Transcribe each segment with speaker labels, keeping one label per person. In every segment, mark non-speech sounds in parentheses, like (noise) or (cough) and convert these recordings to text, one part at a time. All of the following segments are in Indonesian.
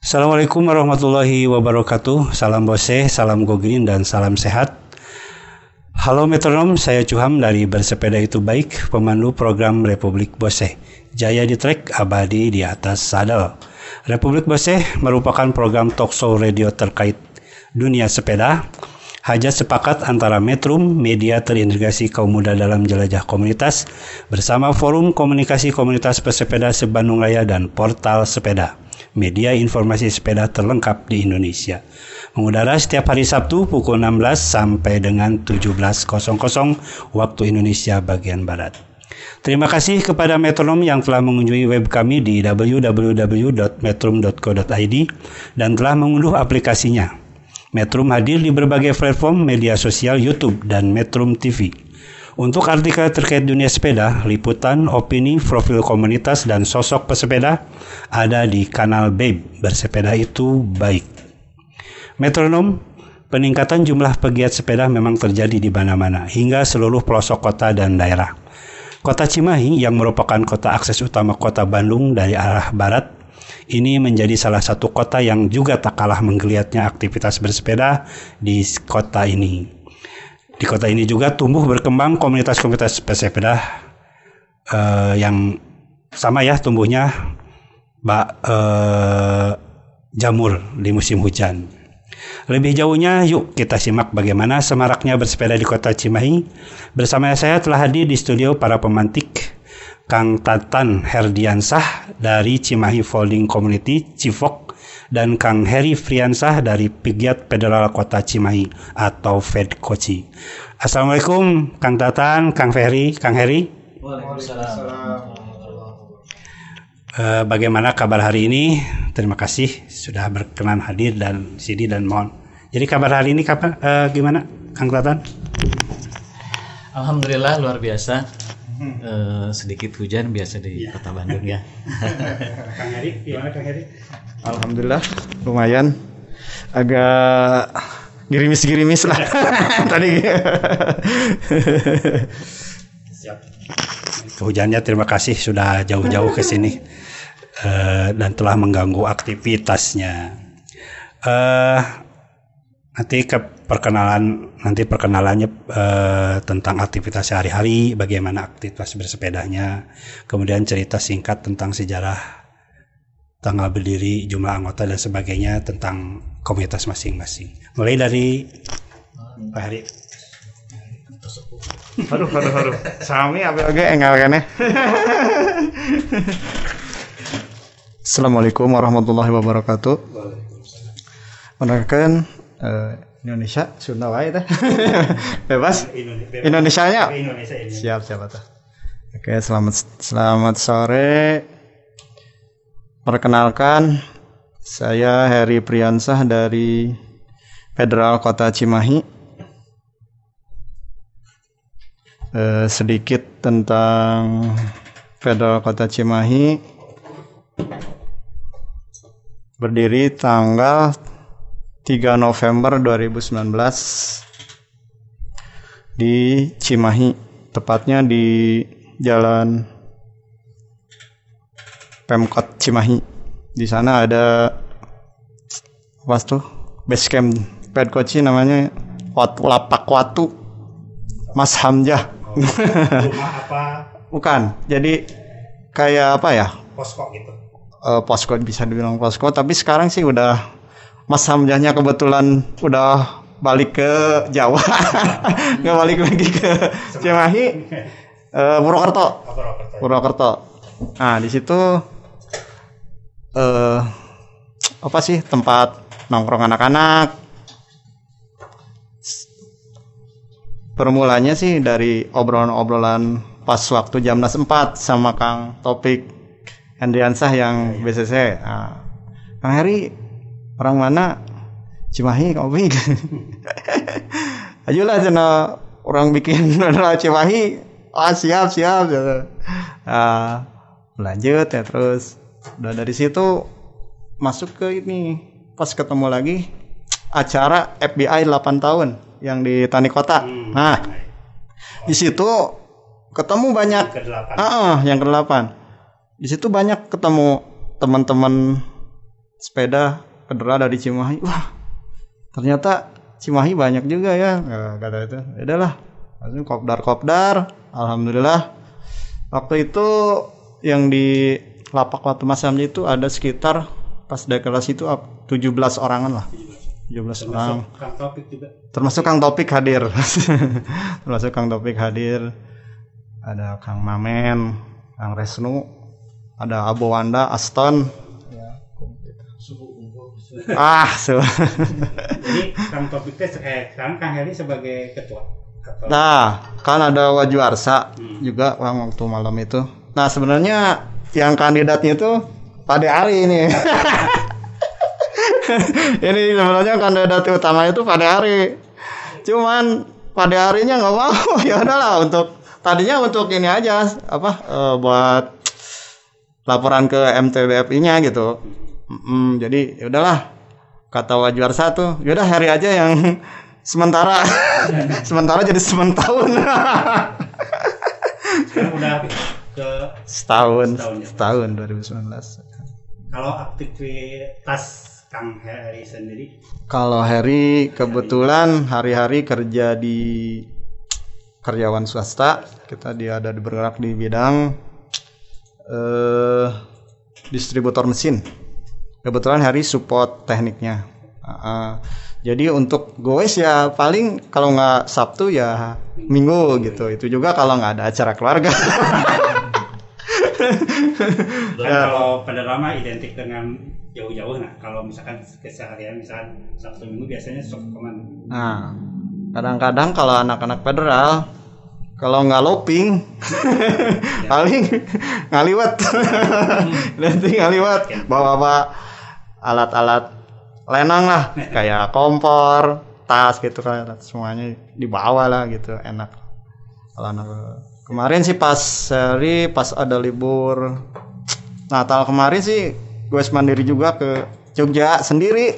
Speaker 1: Assalamualaikum warahmatullahi wabarakatuh. Salam bose, salam go green dan salam sehat. Halo metronom, saya Cuham dari Bersepeda Itu Baik, pemandu program Republik Bose. Jaya di trek, abadi di atas sadel. Republik Bose merupakan program talkshow radio terkait dunia sepeda. Hajat sepakat antara Metrum, media terintegrasi kaum muda dalam jelajah komunitas, bersama Forum Komunikasi Komunitas Pesepeda Sebandung Raya dan Portal Sepeda media informasi sepeda terlengkap di Indonesia. Mengudara setiap hari Sabtu pukul 16 sampai dengan 17.00 waktu Indonesia bagian Barat. Terima kasih kepada metronom yang telah mengunjungi web kami di www.metrum.co.id dan telah mengunduh aplikasinya. Metrum hadir di berbagai platform media sosial YouTube dan Metrum TV. Untuk artikel terkait dunia sepeda, liputan, opini, profil komunitas, dan sosok pesepeda ada di kanal Babe, bersepeda itu baik. Metronom, peningkatan jumlah pegiat sepeda memang terjadi di mana-mana, hingga seluruh pelosok kota dan daerah. Kota Cimahi yang merupakan kota akses utama kota Bandung dari arah barat, ini menjadi salah satu kota yang juga tak kalah menggeliatnya aktivitas bersepeda di kota ini. Di kota ini juga tumbuh berkembang komunitas-komunitas pesepeda eh, yang sama ya tumbuhnya bak eh, jamur di musim hujan. Lebih jauhnya, yuk kita simak bagaimana semaraknya bersepeda di kota Cimahi. Bersama saya telah hadir di studio para pemantik Kang Tatan Herdiansah dari Cimahi Folding Community Cifok dan Kang Heri Friansah dari Pigiat Federal Kota Cimahi atau Fedkoci. Assalamualaikum Kang Tatan, Kang Ferry, Kang Heri. Eh, bagaimana kabar hari ini? Terima kasih sudah berkenan hadir dan sini dan mohon. Jadi kabar hari ini kapan? eh, gimana, Kang Tatan?
Speaker 2: Alhamdulillah luar biasa. Eh, sedikit hujan biasa di kota Bandung ya. (laughs)
Speaker 1: Kang Heri, gimana Kang Heri?
Speaker 3: Alhamdulillah lumayan agak gerimis-gerimis lah (laughs) tadi
Speaker 1: Siap. Hujannya terima kasih sudah jauh-jauh ke sini eh, dan telah mengganggu aktivitasnya. Eh, nanti ke perkenalan nanti perkenalannya eh, tentang aktivitas sehari-hari, bagaimana aktivitas bersepedanya, kemudian cerita singkat tentang sejarah tanggal berdiri, jumlah anggota dan sebagainya tentang komunitas masing-masing. Mulai dari Pak Heri.
Speaker 3: aduh aduh aduh sami apa oke enggak kan ya Assalamualaikum warahmatullahi wabarakatuh Mendengarkan eh, Indonesia Sunda wae teh. (laughs) Bebas. Indonesia nya
Speaker 1: ini.
Speaker 3: siap siap tuh oke selamat selamat sore. Perkenalkan saya Heri Priansah dari Federal Kota Cimahi. Eh, sedikit tentang Federal Kota Cimahi. Berdiri tanggal 3 November 2019 di Cimahi tepatnya di Jalan Pemkot Cimahi. Di sana ada apa tuh? Base camp Pedkoci namanya Watu Lapak Watu Mas Hamzah. (laughs)
Speaker 1: Rumah apa?
Speaker 3: Bukan jadi kayak apa ya?
Speaker 1: Posko gitu.
Speaker 3: eh, posko bisa dibilang posko tapi sekarang sih udah Mas Hamzahnya kebetulan udah balik ke Jawa. (laughs) Nggak balik lagi ke Cimahi. Eh, Purwokerto. Purwokerto. Nah di situ eh apa sih tempat nongkrong anak-anak. Permulanya sih dari obrolan-obrolan pas waktu Jamnas 4 sama Kang Topik Hendriansah yang BCC. Nah, Kang Heri orang mana? Cimahi kopi. (laughs) Ayolah cina orang bikin (laughs) mineral Cimahi. Ah siap siap. gitu. Ah, lanjut ya terus. Udah dari situ masuk ke ini pas ketemu lagi acara FBI 8 tahun yang di Tani Kota. Nah, di situ ketemu banyak. Ah, ah, yang ke-8. Di situ banyak ketemu teman-teman sepeda federal dari Cimahi. Wah, ternyata Cimahi banyak juga ya. Nah, kata itu. Ya udahlah. Langsung kopdar-kopdar. Alhamdulillah. Waktu itu yang di lapak waktu Mas Hamdi itu ada sekitar pas deklarasi itu ap- 17 orangan lah. 17 orang
Speaker 1: Kang Topik juga.
Speaker 3: termasuk Kang Topik hadir (laughs) termasuk Kang Topik hadir ada Kang Mamen Kang Resnu ada Abo Wanda Aston (laughs) ah su-
Speaker 1: Jadi Kang Topik teh eh sekarang Kang Heri sebagai ketua. Atau
Speaker 3: nah kan ada Wajuarsa juga Kang, waktu malam itu. Nah sebenarnya yang kandidatnya itu Pade Ari ini. (laughs) Ini sebenarnya kandidat utama itu Pade Ari. Cuman Pade Arinya nggak mau. (laughs) Ya udahlah untuk tadinya untuk ini aja apa eh, buat laporan ke MTBFI-nya gitu Mm, jadi ya udahlah kata Wajuar satu yaudah hari aja yang (laughs) sementara. (laughs) Sementara jadi sementahun. (laughs)
Speaker 1: Sekarang udah ke
Speaker 3: setahun
Speaker 1: Setahun ya.
Speaker 3: setahun 2019
Speaker 1: kalau aktivitas Kang Heri sendiri?
Speaker 3: Kalau Harry kebetulan hari-hari kerja di karyawan swasta, kita dia ada bergerak di bidang eh distributor mesin. Kebetulan Harry support tekniknya. Ah, ah. jadi untuk goes ya paling kalau nggak Sabtu ya Minggu gitu. Itu juga kalau nggak ada acara keluarga.
Speaker 1: kan kalau pada lama identik dengan jauh-jauh nah kalau misalkan keseharian misalkan Sabtu Minggu biasanya sok ke mana
Speaker 3: Nah, kadang-kadang kalau anak-anak federal kalau nggak loping (laughs) paling ngaliwat nanti ngaliwat bawa-bawa alat-alat lenang lah (laughs) kayak kompor tas gitu kan semuanya dibawa lah gitu enak. Kalau anak kemarin sih pas seri pas ada libur Natal kemarin sih gue mandiri juga ke Jogja sendiri.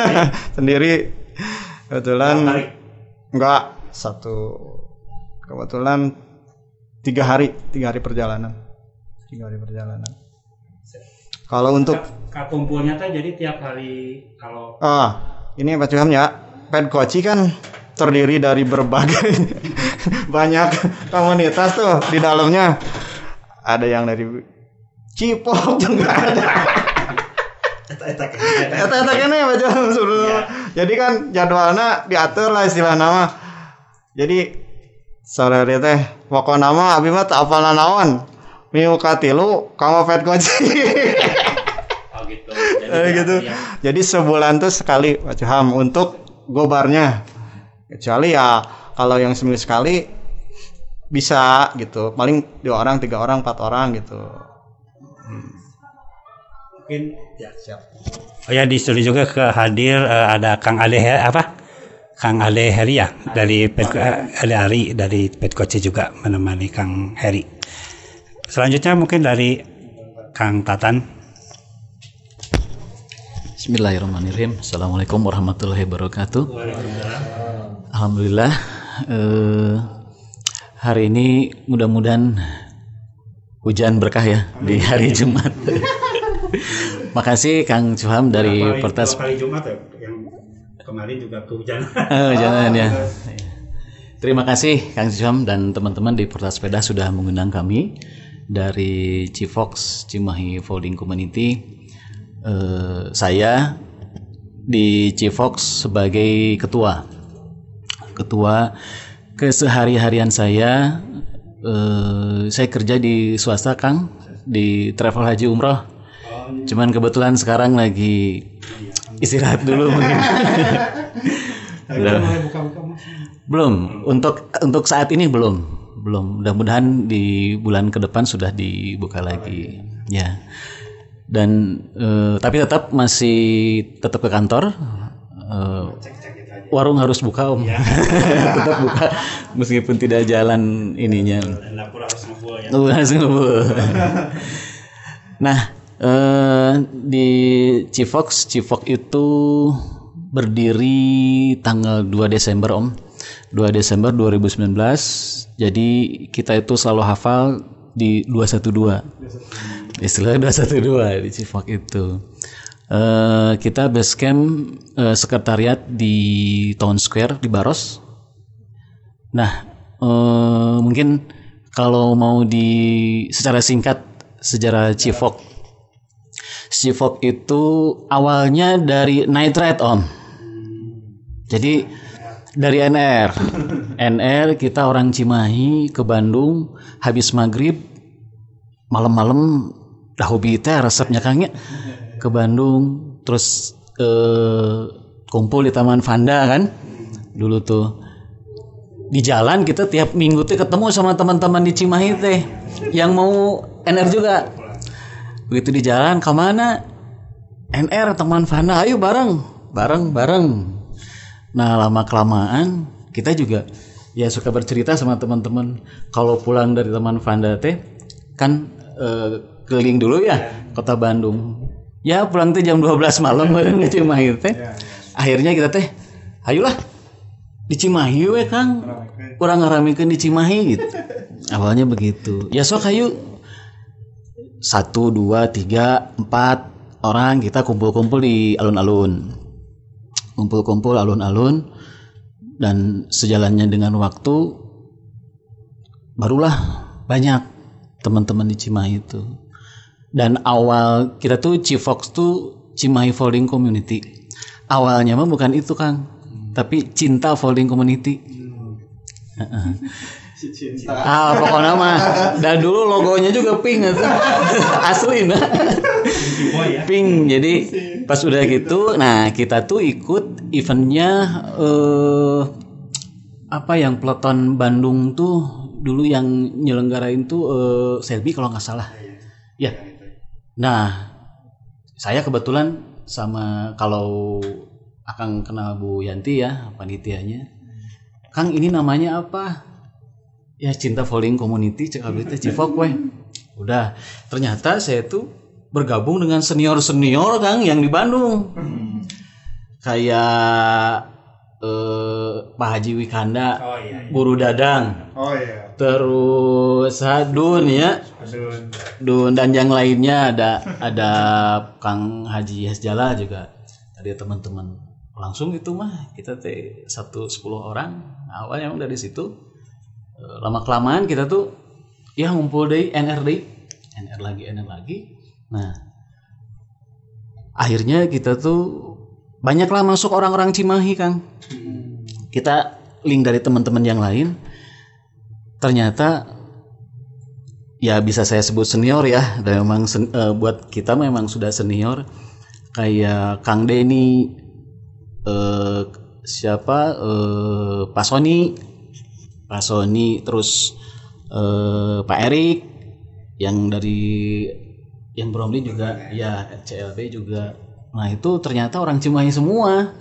Speaker 3: (laughs) Sendiri. Kebetulan enggak satu kebetulan tiga hari tiga hari perjalanan. Tiga hari perjalanan. Kalau untuk
Speaker 1: kumpulnya tuh jadi tiap hari kalau
Speaker 3: ah ini Pak Cuham ya Ped Koci kan terdiri dari berbagai (laughs) banyak komunitas tuh di dalamnya ada yang dari Cipok juga ada Eta-eta kene baca suruh. Jadi kan jadwalnya diatur lah istilah nama. Jadi sore hari teh pokok nama abi mah tak apal naon. Minggu katilu kamu pet kunci.
Speaker 1: Gitu
Speaker 3: Eh, gitu.
Speaker 1: tiap-
Speaker 3: Jadi sebulan tuh sekali baca ham untuk gobarnya. Kecuali ya kalau yang seminggu sekali bisa gitu. Paling dua orang, tiga orang, empat orang gitu.
Speaker 1: mungkin ya siap oh ya di studio juga ke hadir eh, ada Kang Ale He- apa Kang Ale Heri ya dari Pet, eh, Ale Ari dari Petkoci juga menemani Kang Heri selanjutnya mungkin dari Kang Tatan
Speaker 2: Bismillahirrahmanirrahim. Assalamualaikum warahmatullahi wabarakatuh. Alhamdulillah eh, hari ini mudah-mudahan hujan berkah ya di hari Jumat. (laughs) Makasih Kang Cuham dari
Speaker 1: kali-
Speaker 2: Pertas
Speaker 1: kali Jumat ya yang kemarin juga kehujanan (laughs)
Speaker 2: Oh, jangan ya. Terima kasih Kang Syam dan teman-teman di Portal Sepeda sudah mengundang kami dari Cifox Cimahi Folding Community. Eh, saya di Cifox sebagai ketua. Ketua kesehari-harian saya eh, saya kerja di swasta Kang di travel haji umroh. Cuman kebetulan sekarang lagi istirahat dulu mungkin. (laughs) Udah. Belum. Untuk untuk saat ini belum. Belum. Mudah-mudahan di bulan ke depan sudah dibuka lagi. Ya. Dan eh, tapi tetap masih tetap ke kantor. Eh, warung harus buka om. (laughs) Tetap buka meskipun tidak jalan ininya. Oh, harus ngebul. nah eh, di Cifox Cifox itu berdiri tanggal 2 Desember om. 2 Desember 2019 jadi kita itu selalu hafal di 212 istilah (laughs) 212 di Cifox itu Eh, kita base camp eh, sekretariat di Town Square di Baros Nah, eh, mungkin kalau mau di secara singkat sejarah Cifok. Cifok itu awalnya dari night ride om. Jadi dari NR, (laughs) NR kita orang Cimahi ke Bandung habis maghrib malam-malam hobi teh resepnya kangnya ke Bandung terus eh, kumpul di Taman Vanda kan dulu tuh. Di jalan kita tiap minggu tuh ketemu sama teman-teman di Cimahi teh yang mau NR juga. Begitu di jalan ke mana NR teman Fana ayo bareng. Bareng bareng. Nah lama kelamaan kita juga ya suka bercerita sama teman-teman. Kalau pulang dari teman Fanda teh kan eh, keliling dulu ya kota Bandung. Ya pulang tuh jam 12 malam (laughs) bareng ke Cimahi teh. Akhirnya kita teh ayolah di Cimahi we Kang. Kurang ngaramikeun di Cimahi gitu. (laughs) Awalnya begitu. Ya sok ayo. Satu dua tiga empat orang kita kumpul-kumpul di alun-alun. Kumpul-kumpul alun-alun. Dan sejalannya dengan waktu barulah banyak teman-teman di Cimahi itu dan awal kita tuh Cifox tuh Cimahi Folding Community. Awalnya mah bukan itu Kang. Tapi cinta folding community. (laughs) Ah pokoknya mah. Dan dulu logonya juga pink (laughs) asli nah pink. Jadi pas udah gitu nah kita tuh ikut eventnya eh apa yang peloton Bandung tuh dulu yang nyelenggarain tuh eh, Selby kalau nggak salah. Ya nah saya kebetulan sama kalau akan kenal Bu Yanti ya panitianya. Kang ini namanya apa? Ya cinta falling community cek Cifok weh. Udah ternyata saya tuh bergabung dengan senior senior Kang yang di Bandung. Kayak eh, Pak Haji Wikanda Guru Dadang.
Speaker 3: Oh iya.
Speaker 2: terus ah, Dun ya. Dun. Dan yang lainnya ada ada Kang Haji Hasjala juga. Tadi teman-teman langsung itu mah kita teh satu sepuluh orang. Nah, awalnya emang dari situ. Eh, lama kelamaan kita tuh ya ngumpul deh NR deh NR lagi NR lagi. Nah akhirnya kita tuh banyaklah masuk orang-orang Cimahi Kang. Kita link dari teman-teman yang lain. Ternyata ya bisa saya sebut senior ya. Dan memang sen- eh, buat kita memang sudah senior. Kayak Kang Denny eh, siapa? Eh, Pak Sony. Pak Sony terus eh, Pak Erik yang dari yang Bromley juga ya CLB juga nah itu ternyata orang Cimahi semua.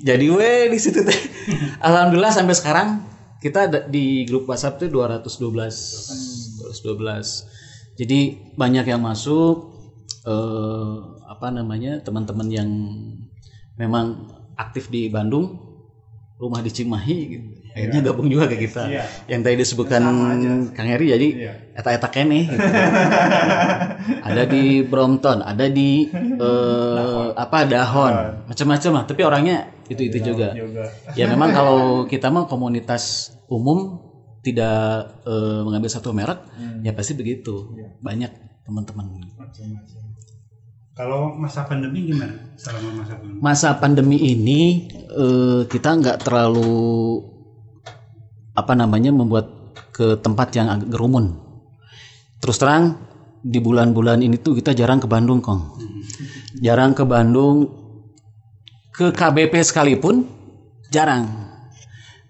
Speaker 2: Jadi we di situ teh. Alhamdulillah sampai sekarang kita ada di grup WhatsApp tuh 212 212 jadi banyak yang masuk eh, apa namanya teman-teman yang memang aktif di Bandung rumah di Cimahi gitu. Akhirnya gabung juga ke kita. Yang tadi disebutkan Kang Heri jadi eta-eta kene gitu. (laughs) ada di Brompton ada di eh, apa Dahon. Macam-macam lah tapi orangnya itu itu juga. ya (laughs) memang kalau kita mah komunitas umum tidak eh, mengambil satu merek ya pasti begitu. Banyak teman-teman.
Speaker 1: Kalau masa pandemi gimana? Selama masa pandemi?
Speaker 2: masa pandemi ini eh, kita nggak terlalu apa namanya membuat ke tempat yang agak gerumun. Terus terang di bulan-bulan ini tuh kita jarang ke Bandung, Kong. Jarang ke Bandung ke KBP sekalipun jarang.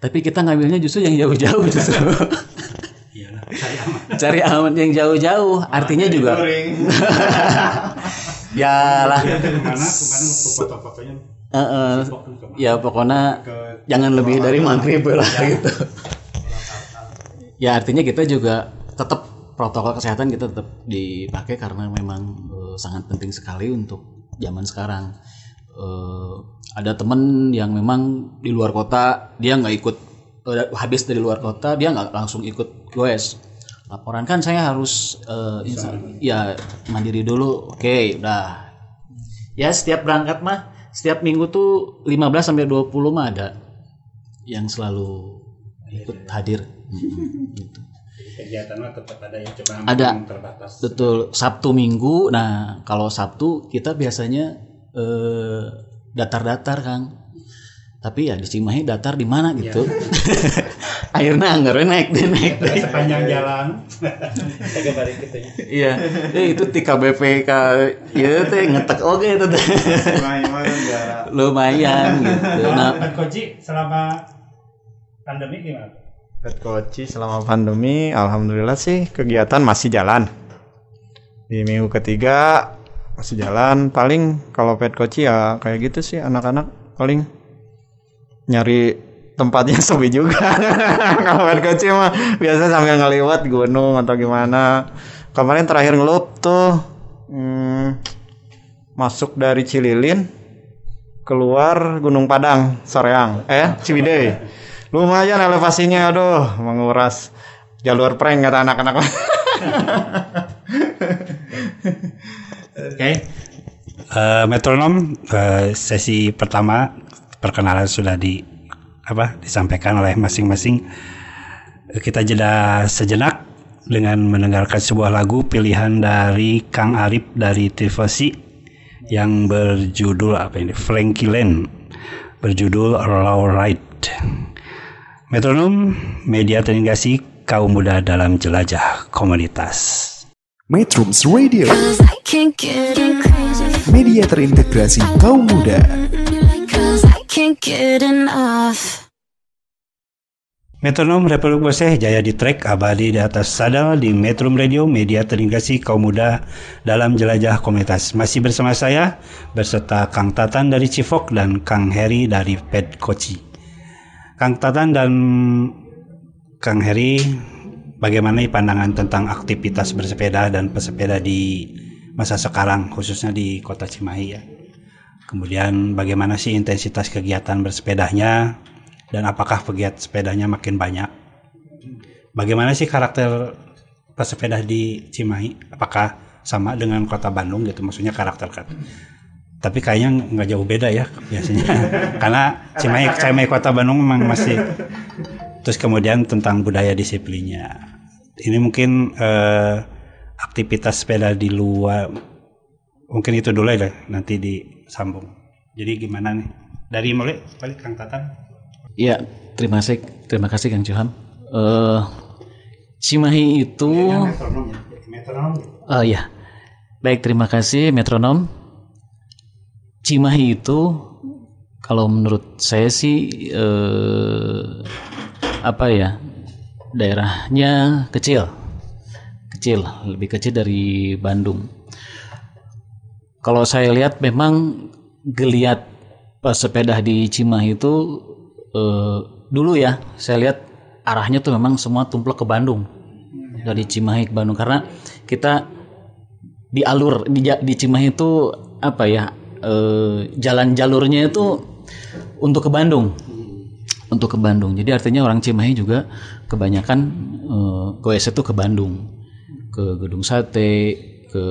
Speaker 2: Tapi kita ngambilnya justru yang jauh-jauh justru.
Speaker 1: Iyalah, cari aman.
Speaker 2: Cari aman yang jauh-jauh. Artinya juga ya lah
Speaker 1: Ke mana foto-fotonya
Speaker 2: Eh, eh, ya pokoknya jangan lebih dari maghrib lah gitu. Ya artinya kita juga tetap protokol kesehatan kita tetap dipakai karena memang eh, sangat penting sekali untuk zaman sekarang. Eh, ada temen yang memang di luar kota dia nggak ikut eh, habis dari luar kota dia nggak langsung ikut goes laporan kan saya harus insa- ya mandiri dulu. Oke udah. Ya setiap berangkat mah setiap minggu tuh 15 sampai 20 mah ada yang selalu ikut hadir (laughs) gitu.
Speaker 1: kegiatannya tetap ada ya cuma
Speaker 2: Ada.
Speaker 1: terbatas.
Speaker 2: Betul, Sabtu Minggu. Nah, kalau Sabtu kita biasanya eh, datar-datar, Kang. Tapi ya di Cimahi datar di mana gitu. (laughs) Akhirnya anggarnya naik deh, naik deh.
Speaker 1: sepanjang jalan
Speaker 2: Iya, eh, itu ti KBPK ya teh ngetek oke itu teh. Lumayan gitu. Nah,
Speaker 1: Koji selama pandemi gimana?
Speaker 3: Pet Koci selama pandemi, alhamdulillah sih kegiatan masih jalan. Di minggu ketiga masih jalan. Paling kalau Pet Koci ya kayak gitu sih anak-anak paling nyari tempatnya (laughs) sepi juga. kalau Pet Koci mah biasa sambil ngeliwat gunung atau gimana. Kemarin terakhir ngelup tuh hmm, masuk dari Cililin keluar Gunung Padang Soreang eh Ciwidey lumayan elevasinya aduh menguras jalur prank kata anak-anak
Speaker 2: oke.
Speaker 1: Eh, metronom eh, sesi pertama perkenalan sudah di apa disampaikan oleh masing-masing. Kita jeda sejenak dengan mendengarkan sebuah lagu pilihan dari Kang Arif dari Tifosi yang berjudul apa ini Frankie Lane berjudul Low Ride. Metronom media terintegrasi kaum muda dalam jelajah komunitas.
Speaker 4: Metrums Radio,
Speaker 5: Cause I can't get crazy.
Speaker 4: media terintegrasi kaum muda.
Speaker 1: Metronom Republik Boseh Jaya di trek abadi di atas sadal di Metrum Radio media terintegrasi kaum muda dalam jelajah komunitas. Masih bersama saya beserta Kang Tatan dari Cifok dan Kang Heri dari Ped Koci. Kang Tatan dan Kang Heri bagaimana pandangan tentang aktivitas bersepeda dan pesepeda di masa sekarang khususnya di Kota Cimahi ya. Kemudian bagaimana sih intensitas kegiatan bersepedanya dan apakah pegiat sepedanya makin banyak? Bagaimana sih karakter pesepeda di Cimahi? Apakah sama dengan kota Bandung gitu? Maksudnya karakter kan? Tapi kayaknya nggak jauh beda ya biasanya. (laughs) Karena Cimahi, Cimahi kota Bandung memang masih. Terus kemudian tentang budaya disiplinnya. Ini mungkin eh, aktivitas sepeda di luar. Mungkin itu dulu ya nanti disambung. Jadi gimana nih? Dari mulai balik Kang Tatan.
Speaker 2: Iya, terima kasih, terima kasih Kang Johan. Eh, Cimahi itu,
Speaker 1: Metronom ya. Metronom.
Speaker 2: oh ya, baik terima kasih metronom. Cimahi itu, kalau menurut saya sih eh, apa ya, daerahnya kecil, kecil, lebih kecil dari Bandung. Kalau saya lihat memang geliat pesepeda di Cimahi itu eh, dulu ya saya lihat arahnya tuh memang semua tumplek ke Bandung. Dari Cimahi ke Bandung. Karena kita di alur di, di Cimahi itu apa ya eh, jalan jalurnya itu untuk ke Bandung. Untuk ke Bandung. Jadi artinya orang Cimahi juga kebanyakan eh, goes itu ke Bandung. Ke gedung sate ke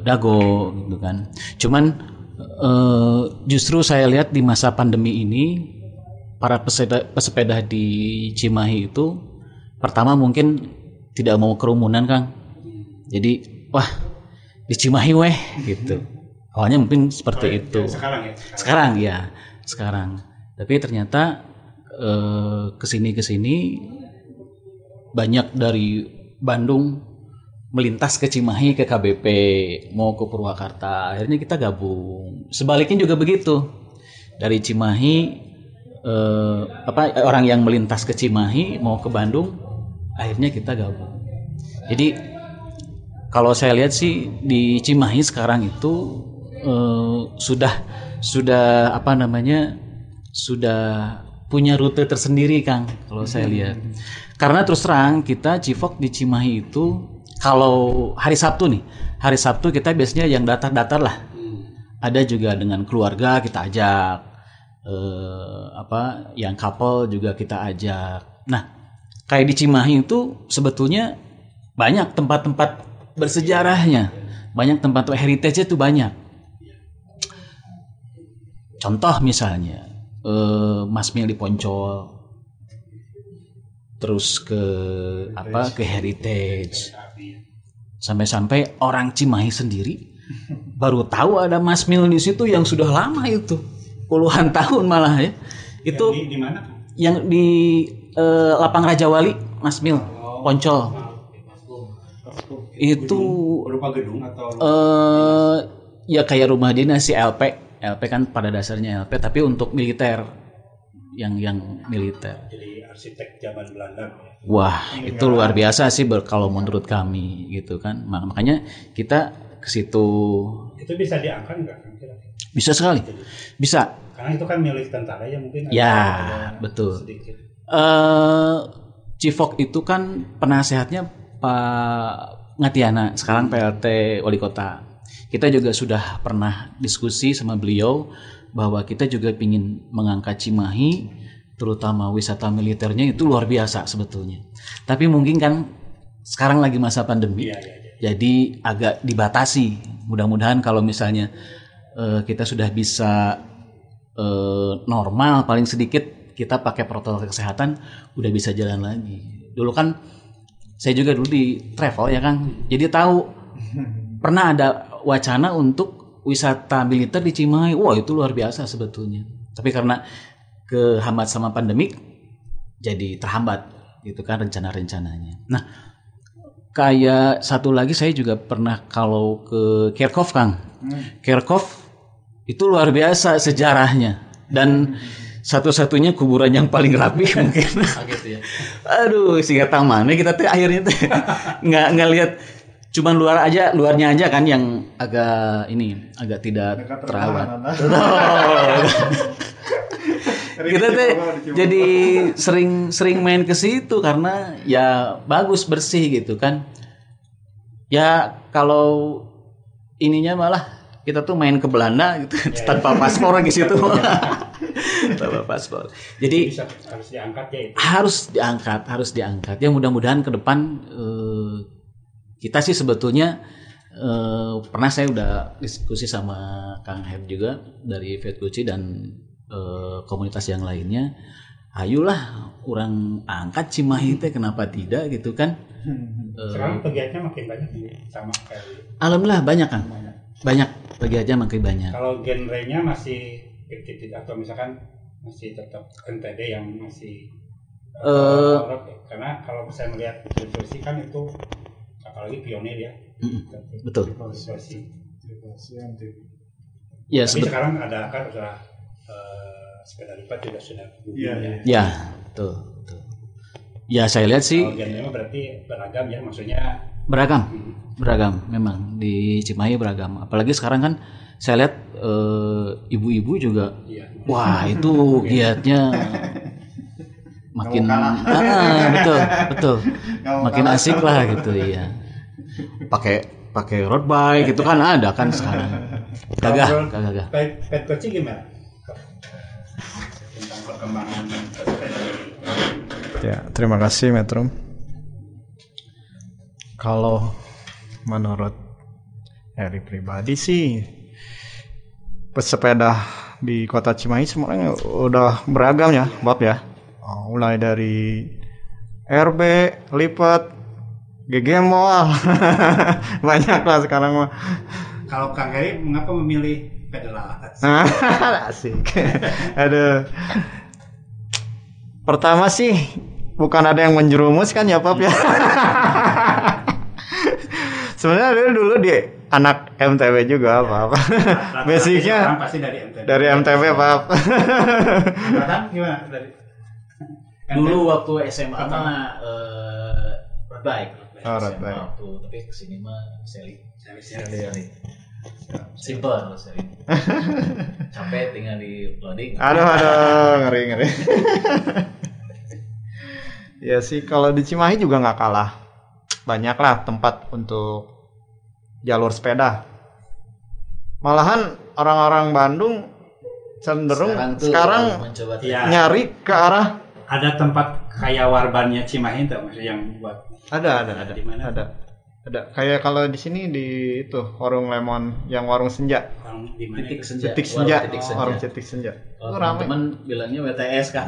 Speaker 2: Dago gitu kan. Cuman eh, justru saya lihat di masa pandemi ini para pesepeda, pesepeda di Cimahi itu pertama mungkin tidak mau kerumunan Kang. Jadi wah di Cimahi weh gitu. Awalnya mungkin seperti itu.
Speaker 1: Sekarang ya.
Speaker 2: sekarang ya sekarang. Tapi ternyata eh, ke sini ke sini banyak dari Bandung melintas ke Cimahi ke KBP mau ke Purwakarta. Akhirnya kita gabung. Sebaliknya juga begitu. Dari Cimahi eh, apa orang yang melintas ke Cimahi mau ke Bandung akhirnya kita gabung. Jadi kalau saya lihat sih di Cimahi sekarang itu eh, sudah sudah apa namanya sudah punya rute tersendiri Kang kalau saya lihat. Karena terus terang kita Cifok di Cimahi itu kalau hari Sabtu nih hari Sabtu kita biasanya yang datar-datar lah. Ada juga dengan keluarga kita ajak eh, apa yang couple juga kita ajak. Nah kayak di Cimahi itu sebetulnya banyak tempat-tempat bersejarahnya. Banyak tempat heritage itu banyak. Contoh misalnya eh, Mas Mil di Poncol terus ke apa ke heritage. Sampai-sampai orang Cimahi sendiri baru tahu ada Mas Mil di situ yang sudah lama itu puluhan tahun malah ya. Itu
Speaker 1: di, di mana?
Speaker 2: yang di eh, Lapang Raja Wali Mas Mil Poncol. Itu
Speaker 1: Berupa gedung atau
Speaker 2: eh ya kayak rumah dinas si LP LP kan pada dasarnya LP tapi untuk militer. Yang yang militer.
Speaker 1: Jadi arsitek zaman Belanda?
Speaker 2: wah itu luar biasa sih kalau menurut kami gitu kan. Ma- makanya kita ke situ
Speaker 1: Itu bisa diangkat nggak?
Speaker 2: Bisa sekali bisa
Speaker 1: Karena itu kan milik tentara ya mungkin.
Speaker 2: Ya,
Speaker 1: ada
Speaker 2: betul.
Speaker 1: Sedikit.
Speaker 2: eh Cifok itu kan penasehatnya Pak Ngatiana, sekarang PLT Wali Kota. Kita juga sudah pernah diskusi sama beliau bahwa kita juga ingin mengangkat Cimahi, terutama wisata militernya itu luar biasa sebetulnya. Tapi mungkin kan sekarang lagi masa pandemi,
Speaker 1: iya, iya.
Speaker 2: Jadi agak dibatasi. Mudah-mudahan kalau misalnya eh, kita sudah bisa eh, normal paling sedikit kita pakai protokol kesehatan udah bisa jalan lagi. Dulu kan saya juga dulu di travel ya Kang. Jadi tahu pernah ada wacana untuk wisata militer di Cimahi. Wah, itu luar biasa sebetulnya. Tapi karena kehambat sama pandemik jadi terhambat gitu kan rencana-rencananya. Nah, kayak satu lagi saya juga pernah kalau ke Kirkov Kang. Kirkov itu luar biasa sejarahnya dan satu-satunya kuburan yang paling rapi (laughs) mungkin. Aduh, sehingga tamannya kita tuh akhirnya tuh (laughs) nggak nggak lihat cuman luar aja luarnya aja kan yang agak ini agak tidak terawat. (laughs) kita tuh jadi sering sering main ke situ karena ya bagus bersih gitu kan. Ya kalau ininya malah kita tuh main ke Belanda gitu tanpa paspor di situ. (laughs) tanpa paspor. Jadi
Speaker 1: Bisa harus diangkat ya itu.
Speaker 2: harus diangkat, harus diangkat. Ya mudah-mudahan ke depan eh, kita sih sebetulnya eh, pernah saya udah diskusi sama Kang Heb juga dari Vetkuci dan komunitas yang lainnya. Ayolah orang angkat Cimahi teh kenapa tidak gitu kan? Eh,
Speaker 1: Sekarang pegiatnya makin banyak sama kayak
Speaker 2: alhamdulillah banyak Kang. Banyak bagi aja makin banyak.
Speaker 1: Kalau genrenya masih 50 atau misalkan masih tetap NTD yang masih
Speaker 2: Eh,
Speaker 1: ya? karena kalau saya melihat Sulawesi kan itu apalagi pionir ya.
Speaker 2: Betul.
Speaker 1: Sulawesi.
Speaker 2: Ya,
Speaker 1: Tapi sekarang ada kan sudah eh, sepeda lipat juga sudah
Speaker 3: Iya,
Speaker 1: ya.
Speaker 2: ya, betul, betul. Ya saya lihat sih
Speaker 1: Kalau genrenya berarti beragam ya maksudnya
Speaker 2: beragam. Beragam memang. Di Cimahi beragam. Apalagi sekarang kan saya lihat eh, ibu-ibu juga
Speaker 1: iya.
Speaker 2: wah itu giatnya (laughs) makin Ah, betul betul. Makin asik lah gitu ya pakai pakai road bike itu kan ada kan sekarang. Gagah gagah gagah.
Speaker 1: Pet, pet gimana? Perkembangan.
Speaker 3: Ya, terima kasih Metro. Kalau menurut Eri pribadi sih pesepeda di kota Cimahi sebenarnya udah beragam ya, Bob ya. Oh, mulai dari RB, lipat, GG Mall. (laughs) Banyak lah sekarang mah.
Speaker 1: Kalau Kang Heri mengapa memilih pedal (laughs)
Speaker 3: Asik. Aduh. Pertama sih bukan ada yang menjerumus kan ya Pap ya. (laughs) Sebenarnya dulu, dulu di anak MTB juga Pap. (laughs) Basicnya
Speaker 1: Orang pasti dari MTB.
Speaker 3: dari MTB Pap.
Speaker 1: Angkatan gimana dari
Speaker 2: dulu waktu SMA mah eh, road bike.
Speaker 3: Oh, road
Speaker 2: SMA
Speaker 3: bike.
Speaker 2: Waktu, tapi ke sini mah seli.
Speaker 1: Seri-
Speaker 2: Seli.
Speaker 1: Seri.
Speaker 2: Simple kalau (laughs) seli. Capek tinggal di loading.
Speaker 3: Aduh, aduh, ngeri, ngeri. (laughs) ya sih, kalau di Cimahi juga nggak kalah. Banyak lah tempat untuk jalur sepeda. Malahan orang-orang Bandung cenderung
Speaker 2: tuh
Speaker 3: sekarang,
Speaker 2: harus mencoba
Speaker 1: Iya.
Speaker 3: nyari ke arah
Speaker 1: Ada tempat kayak warbannya Cimahi maksudnya yang buat
Speaker 3: ada, ada, ada,
Speaker 1: di mana?
Speaker 3: ada, ada. Kayak kalau di sini di itu warung lemon, yang warung senja,
Speaker 1: orang di mana?
Speaker 2: titik senja.
Speaker 3: titik
Speaker 2: Warung
Speaker 3: senja,
Speaker 2: titik senja.
Speaker 3: warung titik senja.
Speaker 2: Kalau
Speaker 3: Itu ramai.
Speaker 2: bilangnya WTS kak.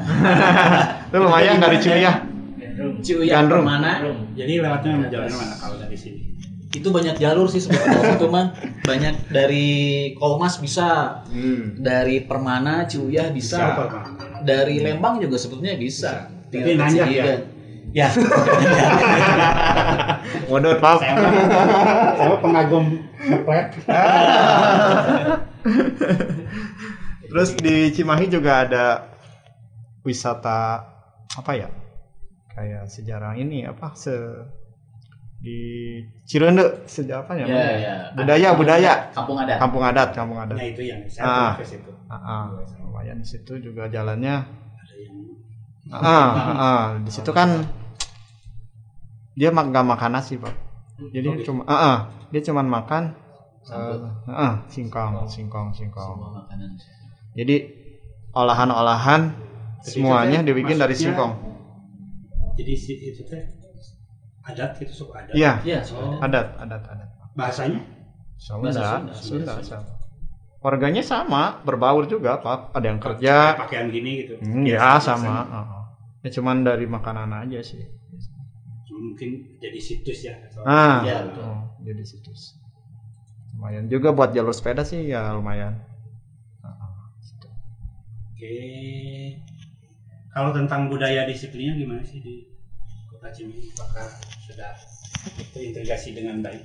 Speaker 2: (laughs)
Speaker 3: Itu lumayan dari Cuyah.
Speaker 2: Ciuya
Speaker 3: Gandrung.
Speaker 2: mana?
Speaker 1: Jadi lewatnya jalur mana kalau dari sini?
Speaker 2: Itu banyak jalur sih sebetulnya itu (laughs) mah. Banyak dari Kolmas bisa, dari Permana, Ciuya bisa, dari Lembang juga sebetulnya bisa.
Speaker 1: Tapi nanjak ya?
Speaker 2: Ya. (laughs)
Speaker 3: Modot, Pak.
Speaker 1: Saya pengagum ngeplet. (laughs)
Speaker 3: Terus di Cimahi juga ada wisata apa ya? Kayak sejarah ini apa se di Cirende sejarah apa ya?
Speaker 2: Ya, ya.
Speaker 3: Budaya, budaya.
Speaker 2: Kampung adat.
Speaker 3: Kampung adat, kampung adat.
Speaker 1: Nah itu yang saya
Speaker 3: Ah.
Speaker 1: ke situ.
Speaker 3: Ah, ah, lumayan di situ juga jalannya.
Speaker 1: Ada yang
Speaker 3: Ah, ah, ah, di situ kan dia mak gak makan nasi pak. Jadi cuma, ah, ah, dia cuma makan, eh, ah, ah, singkong, singkong, singkong. Jadi olahan-olahan
Speaker 1: Jadi
Speaker 3: semuanya
Speaker 1: itu teh
Speaker 3: dibikin dari singkong.
Speaker 1: Jadi si itu teh adat itu suku adat.
Speaker 3: Iya,
Speaker 2: Iya,
Speaker 1: Oh.
Speaker 3: adat, adat, adat.
Speaker 1: Bahasanya
Speaker 3: Sunda,
Speaker 2: Sunda,
Speaker 3: Sunda,
Speaker 2: Sunda.
Speaker 3: sama. Warganya sama, berbaur juga, Pak. Ada yang kerja,
Speaker 1: pakaian gini gitu.
Speaker 3: hmm, ya sama. ah, ah. Ya cuman dari makanan aja sih.
Speaker 1: Mungkin jadi situs ya. atau-
Speaker 3: Ah, betul.
Speaker 2: betul.
Speaker 3: jadi situs. Lumayan juga buat jalur sepeda sih ya lumayan. Ah, ah, gitu.
Speaker 1: Oke. Kalau tentang budaya disiplinnya gimana sih di Kota Cimahi? Apakah sudah terintegrasi dengan baik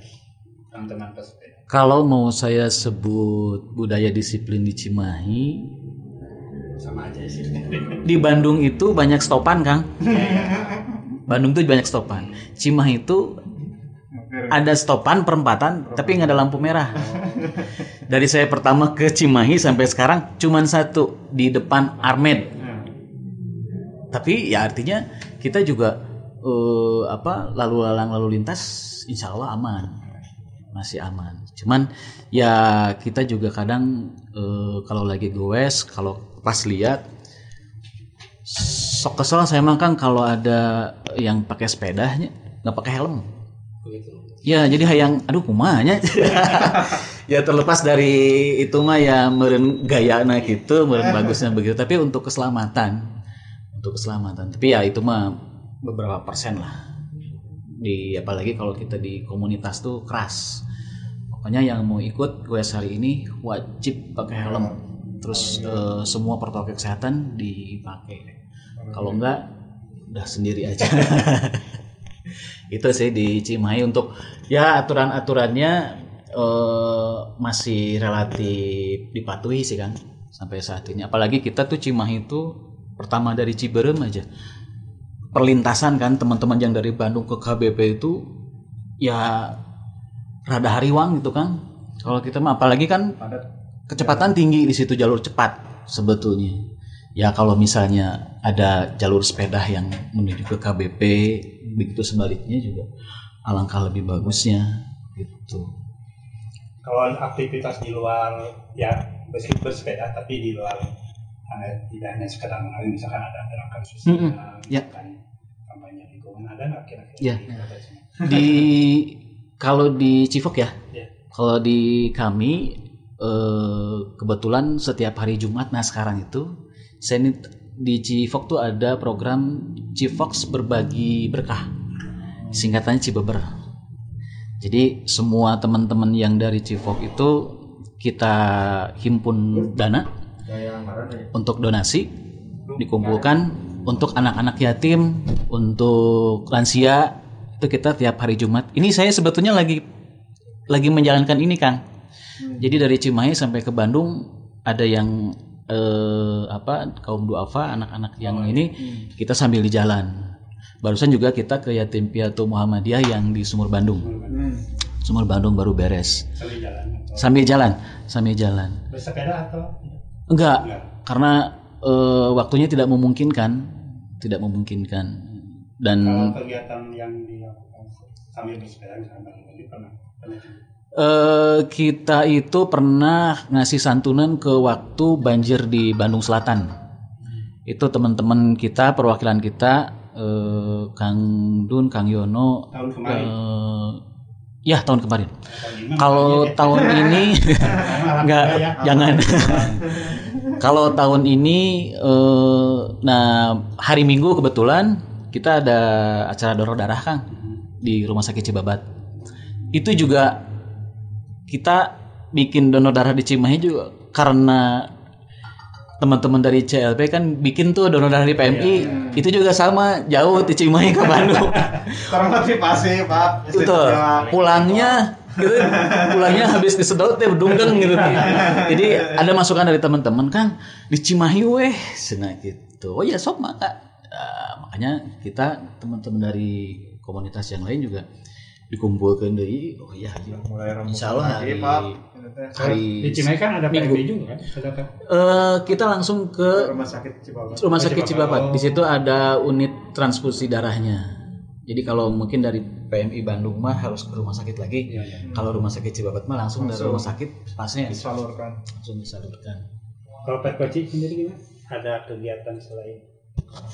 Speaker 1: teman-teman pesepeda?
Speaker 2: Kalau mau saya sebut budaya disiplin di Cimahi,
Speaker 1: Sama aja sih.
Speaker 2: di Bandung itu banyak stopan, Kang. (laughs) Bandung tuh banyak stopan. Cimahi itu ada stopan perempatan tapi nggak ada lampu merah. (laughs) Dari saya pertama ke Cimahi sampai sekarang cuman satu di depan Armed. Tapi ya artinya kita juga eh, apa lalu lalang lalu lintas insya Allah aman masih aman. Cuman ya kita juga kadang eh, kalau lagi goes kalau pas lihat sok kesel saya mah Kang kalau ada yang pakai sepedanya nggak pakai helm. Ya jadi hayang aduh kumanya. (laughs) ya terlepas dari itu mah ya meren gaya nah gitu, meren bagusnya begitu. Tapi untuk keselamatan, untuk keselamatan. Tapi ya itu mah beberapa persen lah. Di apalagi kalau kita di komunitas tuh keras. Pokoknya yang mau ikut gue hari ini wajib pakai helm. Terus eh, semua protokol kesehatan dipakai. Kalau enggak udah sendiri aja. (laughs) itu sih di Cimahi untuk ya aturan-aturannya eh, masih relatif dipatuhi sih kan sampai saat ini. Apalagi kita tuh Cimahi itu pertama dari Ciberem aja perlintasan kan teman-teman yang dari Bandung ke KBP itu ya rada hariwang gitu kan. Kalau kita mah apalagi kan kecepatan tinggi di situ jalur cepat sebetulnya. Ya kalau misalnya ada jalur sepeda yang menuju ke KBP begitu sebaliknya juga alangkah lebih bagusnya gitu.
Speaker 1: Kalau aktivitas di luar ya meskipun bersepeda tapi di luar hanya, tidak hanya sekedar mengalir misalkan ada gerakan sosial,
Speaker 2: Mm-mm, ya.
Speaker 1: misalkan kampanye lingkungan ada nggak kira-kira
Speaker 2: Ya.
Speaker 1: di (laughs)
Speaker 2: kalau di Civok ya,
Speaker 1: Ya.
Speaker 2: kalau di kami eh, kebetulan setiap hari Jumat nah sekarang itu ini di Civok tuh ada program Civox berbagi berkah. Singkatannya Cibeber. Jadi semua teman-teman yang dari Civok itu kita himpun dana untuk donasi dikumpulkan untuk anak-anak yatim untuk lansia itu kita tiap hari Jumat. Ini saya sebetulnya lagi lagi menjalankan ini Kang. Jadi dari Cimahi sampai ke Bandung ada yang eh, apa kaum duafa anak-anak yang ini kita sambil di jalan Barusan juga kita ke yatim piatu Muhammadiyah yang di Sumur Bandung. Sumur Bandung baru beres. Sambil jalan, sambil jalan.
Speaker 1: Bersepeda atau
Speaker 2: Enggak, karena eh, waktunya tidak memungkinkan, tidak memungkinkan. Dan
Speaker 1: kalau kegiatan yang dilakukan sambil bersepeda misalnya pernah
Speaker 2: eh, kita itu pernah ngasih santunan ke waktu banjir di Bandung Selatan. Itu teman-teman kita, perwakilan kita, eh, Kang Dun, Kang Yono,
Speaker 1: tahun kemarin
Speaker 2: eh, ya tahun kemarin. Kalau tahun ini (laughs) (laughs) nggak, jangan. (laughs) Kalau tahun ini, eh, nah hari Minggu kebetulan kita ada acara donor darah Kang di Rumah Sakit Cibabat. Itu juga kita bikin donor darah di Cimahi juga karena teman-teman dari CLP kan bikin tuh donor darah di PMI itu juga sama jauh di Cimahi ke Bandung.
Speaker 3: Termotivasi pak.
Speaker 2: Itu pulangnya gitu. Pulangnya habis disedot teh berdunggeng gitu. Jadi ada masukan dari teman-teman kan di Cimahi weh. Senang gitu. Oh ya sok maka Ah, makanya kita teman-teman dari komunitas yang lain juga dikumpulkan dari oh iya
Speaker 3: mulai rembuk
Speaker 2: Insya Allah hari,
Speaker 3: Pak.
Speaker 2: hari
Speaker 1: di Cimahi kan ada
Speaker 2: Minggu.
Speaker 1: PMI juga kan
Speaker 2: Eh, kita langsung ke
Speaker 3: rumah sakit Cibabat
Speaker 2: rumah sakit Cibabat.
Speaker 1: Oh.
Speaker 2: Di situ ada unit transfusi darahnya. Jadi kalau mungkin dari PMI Bandung mah harus ke rumah sakit lagi.
Speaker 1: Iya, iya.
Speaker 2: Kalau rumah sakit Cibabat mah langsung, dari rumah sakit pasnya
Speaker 3: disalurkan
Speaker 2: langsung disalurkan.
Speaker 1: kalau Koci sendiri gimana ada kegiatan selain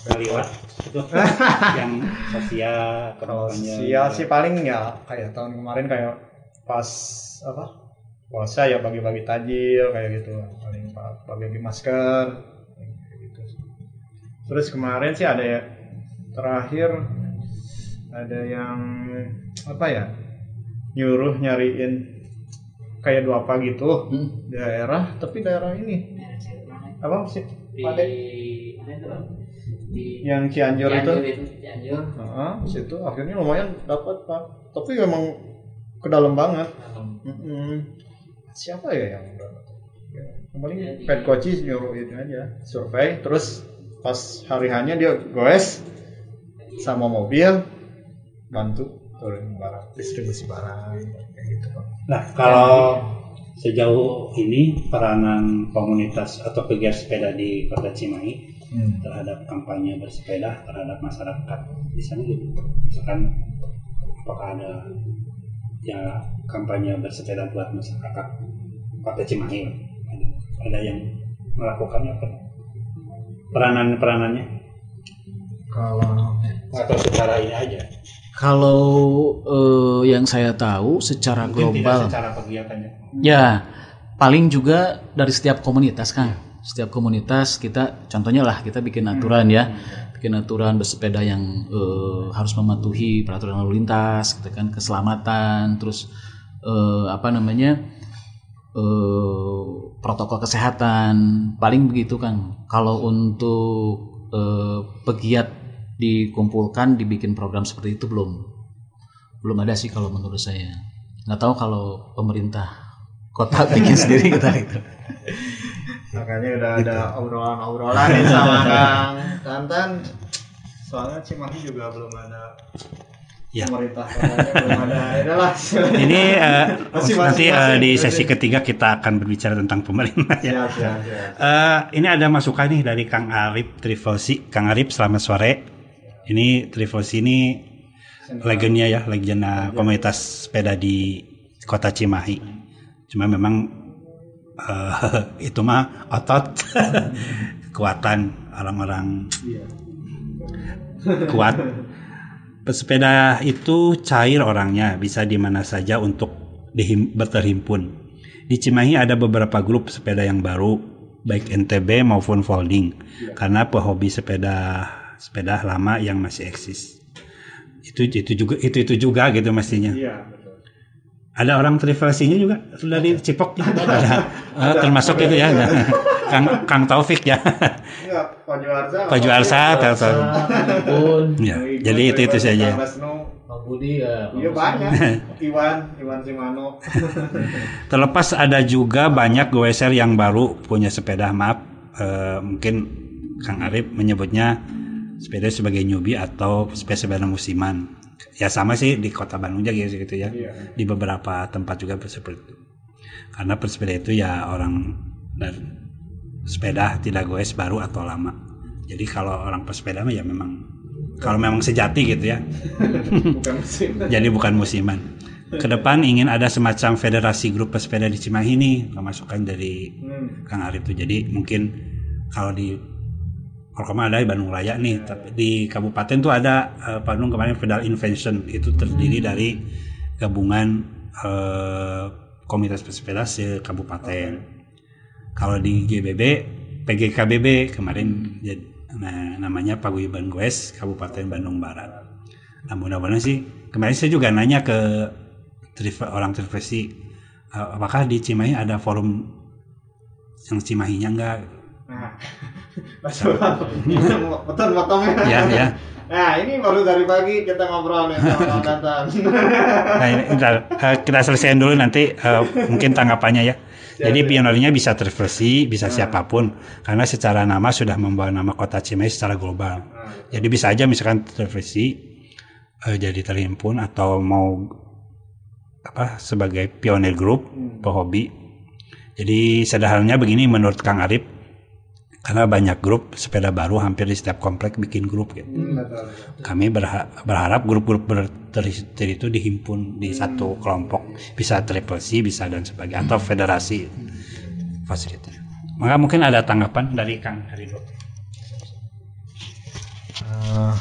Speaker 1: Kaliwat itu (laughs) yang sosial
Speaker 3: sia sih paling ya kayak tahun kemarin kayak pas apa puasa ya bagi-bagi tajil kayak gitu. Paling pak bagi masker kayak gitu. Terus kemarin sih ada ya terakhir ada yang apa ya nyuruh nyariin kayak dua apa gitu
Speaker 2: Hmm.
Speaker 3: daerah tapi daerah ini. Apa sih? Pak Dek? yang Cianjur itu?
Speaker 2: Cianjur.
Speaker 3: Heeh, di situ. Akhirnya lumayan dapat pak. Tapi emang ke dalam banget. Mm-mm. siapa ya yang dapat? Ya, yang paling pet coach nyuruh itu aja survei. Terus pas hari hanya dia goes sama mobil bantu turun barang distribusi barang kayak gitu pak.
Speaker 1: Nah, kalau sejauh ini peranan komunitas atau pegiat sepeda di Kota Cimahi terhadap kampanye bersepeda terhadap masyarakat di sana gitu. Misalkan apakah ada ya kampanye bersepeda buat masyarakat Kota Cimahi? Ada, ada yang melakukannya apa? Peranan-peranannya
Speaker 3: kalau
Speaker 1: atau secara ini aja?
Speaker 2: Kalau eh, yang saya tahu secara
Speaker 1: Mungkin
Speaker 2: global
Speaker 1: tidak secara kegiatannya.
Speaker 2: Ya, paling juga dari setiap komunitas kan. Setiap komunitas kita, contohnya lah kita bikin aturan ya, bikin aturan bersepeda yang eh, harus mematuhi peraturan lalu lintas, gitu kan, keselamatan, terus eh, apa namanya eh, protokol kesehatan, paling begitu kan. Kalau untuk pegiat dikumpulkan, dibikin program seperti itu belum, belum ada sih kalau menurut saya. Nggak tahu kalau pemerintah kota (laughs) bikin sendiri kita itu.
Speaker 3: Makanya udah ada obrolan-obrolan nih sama (laughs) Kang Tantan soalnya Cimahi juga belum ada
Speaker 1: Ya.
Speaker 3: pemerintah belum ada ya lah (laughs)
Speaker 1: Ini eh, (laughs)
Speaker 3: Masih
Speaker 1: nanti eh,
Speaker 3: masing-masing.
Speaker 1: di sesi ketiga kita akan berbicara tentang pemerintah ya.
Speaker 3: siap siap siap
Speaker 1: Eh, ini ada masukan nih dari Kang Arif Trivosi. Kang Arif selamat sore. Ini Trivosi ini legendnya ya, legenda komunitas sepeda di Kota Cimahi. Cuma memang eh, (laughs) itu mah otot (laughs) kekuatan orang-orang kuat. Pesepeda itu cair orangnya, bisa di mana saja untuk berterhimpun. Di Cimahi ada beberapa grup sepeda yang baru, baik NTB maupun folding, karena pehobi sepeda sepeda lama yang masih eksis. Itu itu juga itu itu juga gitu mestinya.
Speaker 3: iya betul
Speaker 1: Ada orang trivelsinya juga dari Cipok juga (laughs) ada. Eh, termasuk itu ya. (laughs) Kang Kang Taufik ya.
Speaker 3: iya Pak Juarza
Speaker 1: Pak Juarsa, Telkom.
Speaker 2: Pun
Speaker 1: Ya, jadi itu itu saja.
Speaker 2: Budi ya.
Speaker 3: iya banyak (laughs) Iwan Iwan Simano (laughs)
Speaker 1: Terlepas ada juga banyak goeser yang baru punya sepeda maaf eh, mungkin Kang Arif menyebutnya sepeda sebagai newbie atau sepeda musiman. Ya sama sih di kota Bandung aja gitu gitu ya. Di beberapa tempat juga seperti itu. Karena pesepeda itu ya orang dan sepeda tidak goes baru atau lama. Jadi kalau orang pesepeda mah ya memang kalau memang sejati gitu ya. Jadi bukan musiman. Ke depan ingin ada semacam federasi grup pesepeda di Cimahi nih, pemasukan dari Kang Arif tuh. Jadi mungkin kalau di Korkoma ada di Bandung Raya nih, tapi di kabupaten tuh ada eh, Bandung kemarin Federal Invention itu terdiri dari gabungan eh, komunitas pesepeda se kabupaten. Kalau di GBB PGKBB kemarin nah, namanya Paguyuban Goes Kabupaten Bandung Barat. Nah mudah-mudahan sih kemarin saya juga nanya ke orang eh, apakah di Cimahi ada forum yang Cimahinya enggak?
Speaker 3: betul betul potongnya
Speaker 1: Ya ya.
Speaker 3: Nah ini baru dari pagi kita ngobrol nih sama Tantan (laughs)
Speaker 1: Nah, ini, bentar, eh, kita selesaiin dulu nanti eh, mungkin tanggapannya ya. Jadi pionernya bisa Trivesi, bisa siapa pun. Karena secara nama sudah membawa nama kota Cimahi secara global. Jadi bisa aja misalkan Trivesi eh, jadi terhimpun atau mau apa sebagai pionir grup pehobi. Jadi sederhananya begini menurut Kang Arif karena banyak grup sepeda baru hampir di setiap komplek bikin grup gitu. Kami berha- berharap grup-grup berteri itu dihimpun di satu kelompok, bisa triple C, bisa dan sebagainya atau federasi. Fasilitas. Maka mungkin ada tanggapan dari Kang Harido.
Speaker 3: Eh,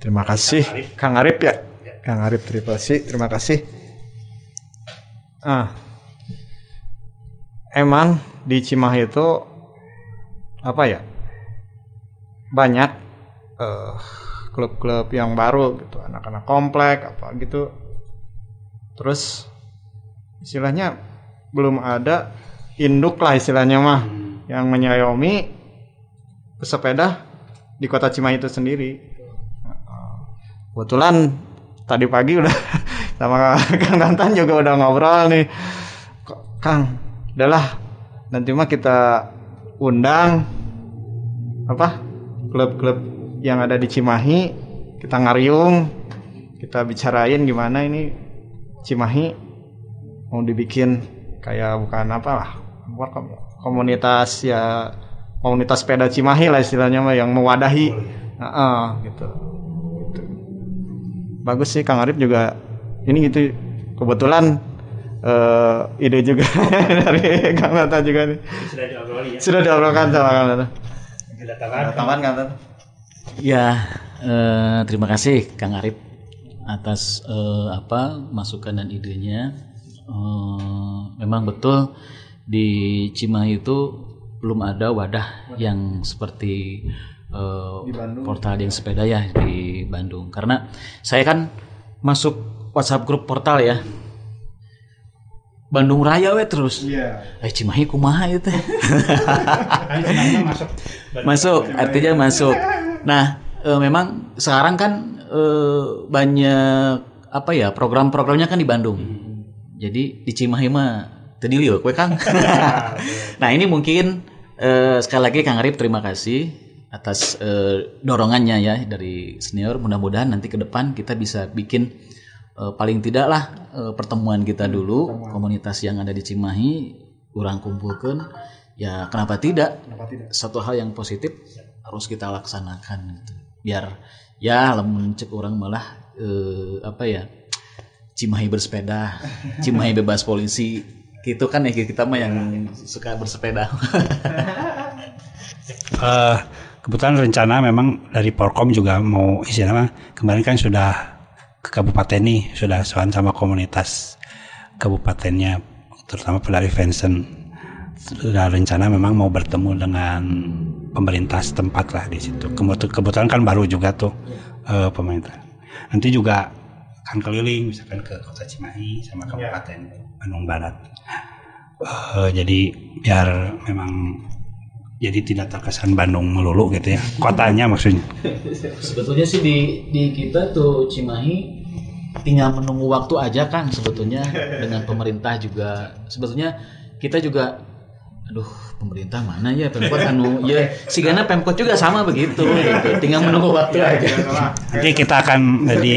Speaker 3: terima kasih. Kang Arif. Ya? Kang Arif terima kasih terima kasih. Ah. Emang di Cimahi itu apa ya? Banyak eh, klub-klub yang baru gitu anak-anak komplek apa gitu. Terus istilahnya belum ada induk lah istilahnya mah yang menyayomi pesepeda di kota Cimahi itu sendiri. Kebetulan tadi pagi udah (laughs) sama Kang Tantan juga udah ngobrol nih. Kang udahlah nanti mah kita undang apa klub-klub yang ada di Cimahi kita ngariung kita bicarain gimana ini Cimahi mau dibikin kayak bukan apa lah komunitas ya komunitas sepeda Cimahi lah istilahnya mah yang mewadahi Heeh, gitu. Gitu. bagus sih Kang Arif juga ini gitu kebetulan eh, ide juga (laughs) dari Kang Tata juga nih
Speaker 1: Sudah ya.
Speaker 3: sudah diobrolkan sama Kang Tata tambahan Kang Tata
Speaker 2: Ya, eh, terima kasih Kang Arif atas eh, apa masukan dan idenya. Eh, memang betul di Cimahi itu belum ada wadah yang seperti eh, portal yang sepeda ya di Bandung. Karena saya kan masuk WhatsApp grup portal ya. Bandung Raya we terus.
Speaker 3: Iya.
Speaker 2: Eh Cimahi kumaha itu teh. (laughs)
Speaker 1: masuk. (laughs)
Speaker 2: masuk artinya masuk nah eh, memang sekarang kan eh, banyak apa ya program-programnya kan di Bandung jadi di Cimahi mah tadi liu kue kang (laughs) nah ini mungkin eh, sekali lagi Kang Arif terima kasih atas eh, dorongannya ya dari senior mudah-mudahan nanti ke depan kita bisa bikin eh, paling tidak lah eh, pertemuan kita dulu komunitas yang ada di Cimahi kurang kumpulkan ya kenapa tidak? Satu hal yang positif harus kita laksanakan gitu. biar ya lamun cek orang malah eh, apa ya Cimahi bersepeda (laughs) Cimahi bebas polisi. Gitu kan ya kita mah yang suka bersepeda. (laughs)
Speaker 1: Eh, kebetulan rencana memang dari Porkom juga mau istilahnya kemarin kan sudah ke kabupaten nih sudah soan sama komunitas kabupatennya terutama pelari Vincent sudah rencana memang mau bertemu dengan pemerintah setempat lah di situ. Kebetulan kan baru juga tuh eh, pemerintah. Nanti juga akan keliling misalkan ke kota Cimahi sama kabupaten Bandung Barat. Eh, jadi biar memang jadi tidak terkesan Bandung melulu gitu ya kotanya maksudnya
Speaker 2: sebetulnya sih di di kita tuh Cimahi tinggal menunggu waktu aja kan sebetulnya dengan pemerintah juga sebetulnya kita juga aduh pemerintah mana ya pemkot anu ya si Gana pemkot juga sama begitu gitu. tinggal menunggu waktu aja
Speaker 1: Nanti kita akan di,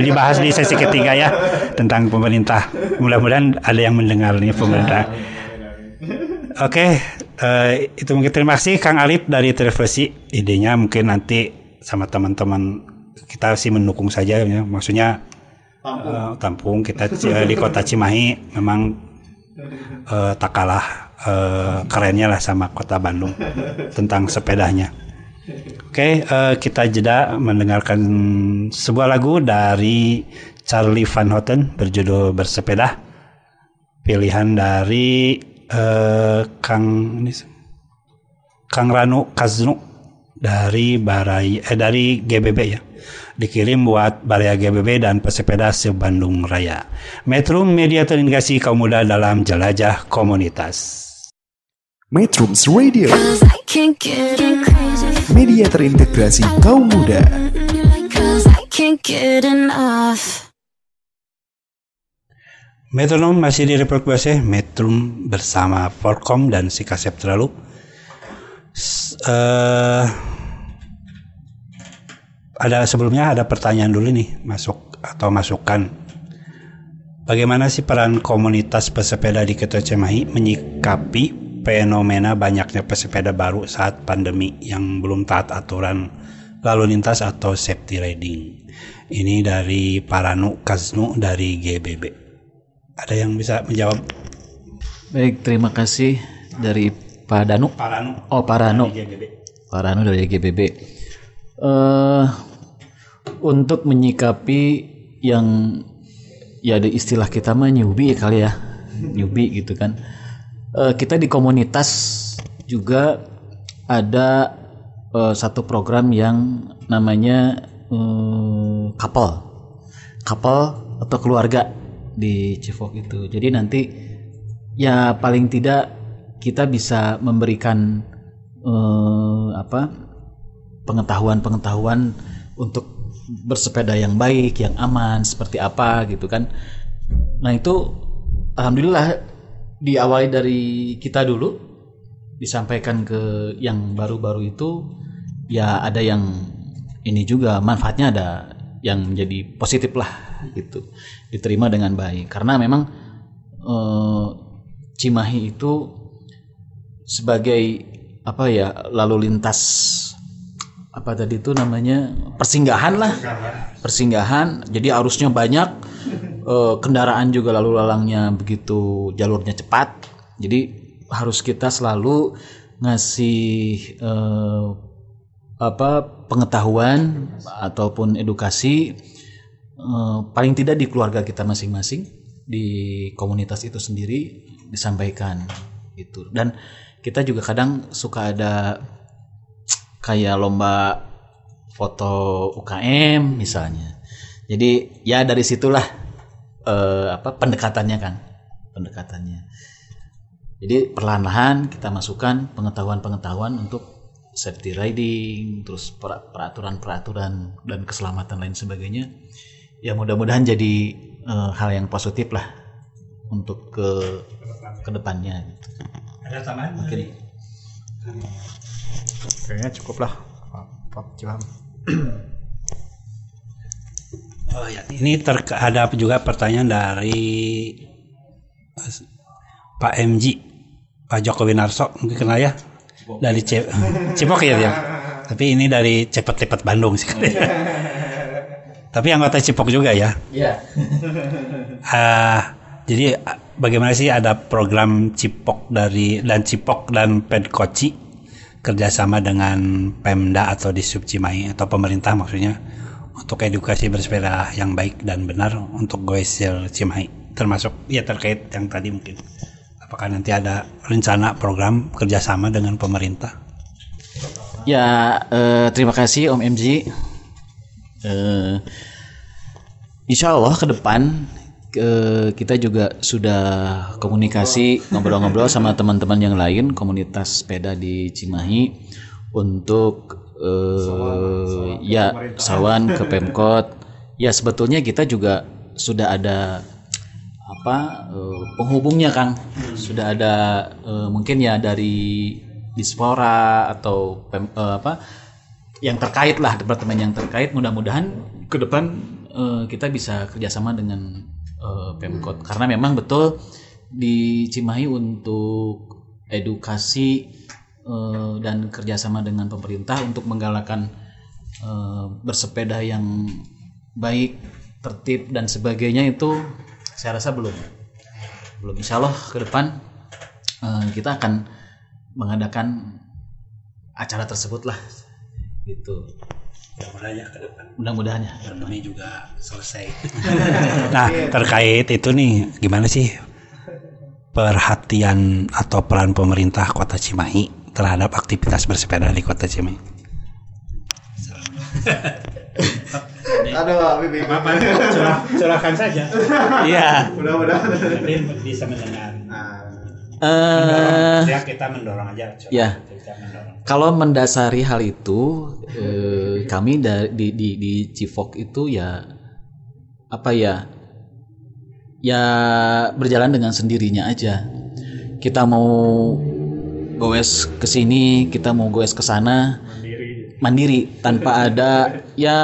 Speaker 1: dibahas di sesi ketiga ya tentang pemerintah. Mudah-mudahan ada yang mendengar nih pemerintah. Oke, eh, itu mungkin terima kasih Kang Alip dari televisi. Idenya mungkin nanti sama teman-teman kita sih mendukung saja ya. Maksudnya eh, tampung kita eh, di kota Cimahi memang eh, tak kalah eh, kerennya lah sama kota Bandung tentang sepedanya. Oke, eh, kita jeda mendengarkan sebuah lagu dari Charlie Van Houten berjudul Bersepeda. Pilihan dari eh, Kang ini, Kang Ranu Kaznu dari Barai eh dari GBB ya. Dikirim buat Baraya GBB dan pesepeda se-Bandung Raya. Metro Media Terintegrasi Kaum Muda dalam Jelajah Komunitas.
Speaker 4: Metrums Radio,
Speaker 5: Cause I can't get enough.
Speaker 4: media terintegrasi kaum muda.
Speaker 1: Metronom masih di Republik Base, Metrum bersama Forkom dan si Kasep terlalu. Eh, ada sebelumnya ada pertanyaan dulu nih masuk atau masukan. Bagaimana sih peran komunitas pesepeda di Kota Cimahi menyikapi fenomena banyaknya pesepeda baru saat pandemi yang belum taat aturan lalu lintas atau safety riding? Ini dari Paranu Kaznu dari GBB. Ada yang bisa menjawab?
Speaker 2: baik terima kasih dari Pak Danu.
Speaker 1: Paranu
Speaker 2: oh Pak
Speaker 1: GBB.
Speaker 2: Pak Rano dari GBB eh untuk menyikapi yang ya ada istilah kita mah newbie kali ya. Newbie gitu kan. Eh, kita di komunitas juga ada eh, satu program yang namanya eh, couple. Couple atau keluarga di Cifok itu jadi nanti ya paling tidak kita bisa memberikan eh, apa pengetahuan-pengetahuan untuk bersepeda yang baik, yang aman, seperti apa gitu kan. Nah itu alhamdulillah diawali dari kita dulu, disampaikan ke yang baru-baru itu, ya ada yang ini juga manfaatnya ada yang menjadi positif lah gitu, diterima dengan baik. Karena memang eh, Cimahi itu sebagai apa ya lalu lintas apa tadi itu namanya persinggahan lah. Persinggahan. Jadi arusnya banyak eh, kendaraan juga lalu lalangnya begitu jalurnya cepat. Jadi harus kita selalu ngasih eh, apa pengetahuan ataupun edukasi eh, paling tidak di keluarga kita masing-masing di komunitas itu sendiri disampaikan itu dan kita juga kadang suka ada kayak lomba foto UKM misalnya. Jadi ya dari situlah eh, apa pendekatannya kan pendekatannya. Jadi perlahan-lahan kita masukkan pengetahuan-pengetahuan untuk safety riding terus per- peraturan-peraturan dan keselamatan lain sebagainya ya mudah-mudahan jadi eh, hal yang positif lah untuk ke ke depannya.
Speaker 1: Ada tambahan?
Speaker 2: Mungkin
Speaker 3: Kayaknya cukup lah. Pak.
Speaker 1: Oh ya, ini ter ada juga pertanyaan dari eh, Pak MG, Pak Joko Winarso, mungkin kenal ya? Dari Cipok ya dia. Tapi ini dari Cepet Cepet Bandung sih. (laughs) Tapi anggota Cipok juga ya.
Speaker 2: ya (laughs)
Speaker 1: Ah, jadi ah, bagaimana sih ada program Cipok dari dan Cipok dan Pedkoci kerjasama dengan Pemda atau di Cimahi atau pemerintah maksudnya untuk edukasi bersepeda yang baik dan benar untuk Goesel Cimahi termasuk ya terkait yang tadi mungkin apakah nanti ada rencana program kerjasama dengan pemerintah
Speaker 2: Ya, eh, terima kasih Om MG. Eh, insya Allah ke depan eh, kita juga sudah komunikasi ngobrol-ngobrol sama teman-teman yang lain komunitas sepeda di Cimahi untuk eh, ya sawan ke Pemkot. Ya sebetulnya kita juga sudah ada apa eh, penghubungnya Kang sudah ada eh, mungkin ya dari dispora atau pem- eh, apa yang terkait lah departemen yang terkait. Mudah-mudahan ke depan eh, kita bisa kerjasama dengan eh, pemkot. Karena memang betul di Cimahi untuk edukasi eh, dan kerjasama dengan pemerintah untuk menggalakkan eh, bersepeda yang baik tertib dan sebagainya itu saya rasa belum. Belum. Insya Allah ke depan eh, kita akan mengadakan acara tersebut lah gitu
Speaker 1: Mudah-mudahan ya ke depan.
Speaker 2: mudah-mudahan ya
Speaker 1: Pandemi juga selesai. (laughs) nah, terkait itu nih, gimana sih perhatian atau peran pemerintah Kota Cimahi terhadap aktivitas bersepeda di Kota Cimahi?
Speaker 3: Aduh, Bibi.
Speaker 1: Silakan saja.
Speaker 2: iya
Speaker 3: Mudah-mudahan.
Speaker 1: Nanti bisa mendengar.
Speaker 2: Eh
Speaker 1: Ya kita mendorong aja. coba.
Speaker 2: Ya.
Speaker 1: Kita mendorong.
Speaker 2: kalau mendasari hal itu eh, kami da- di di di Civok itu ya apa ya ya berjalan dengan sendirinya aja kita mau goes ke sini kita mau goes ke sana mandiri tanpa ada ya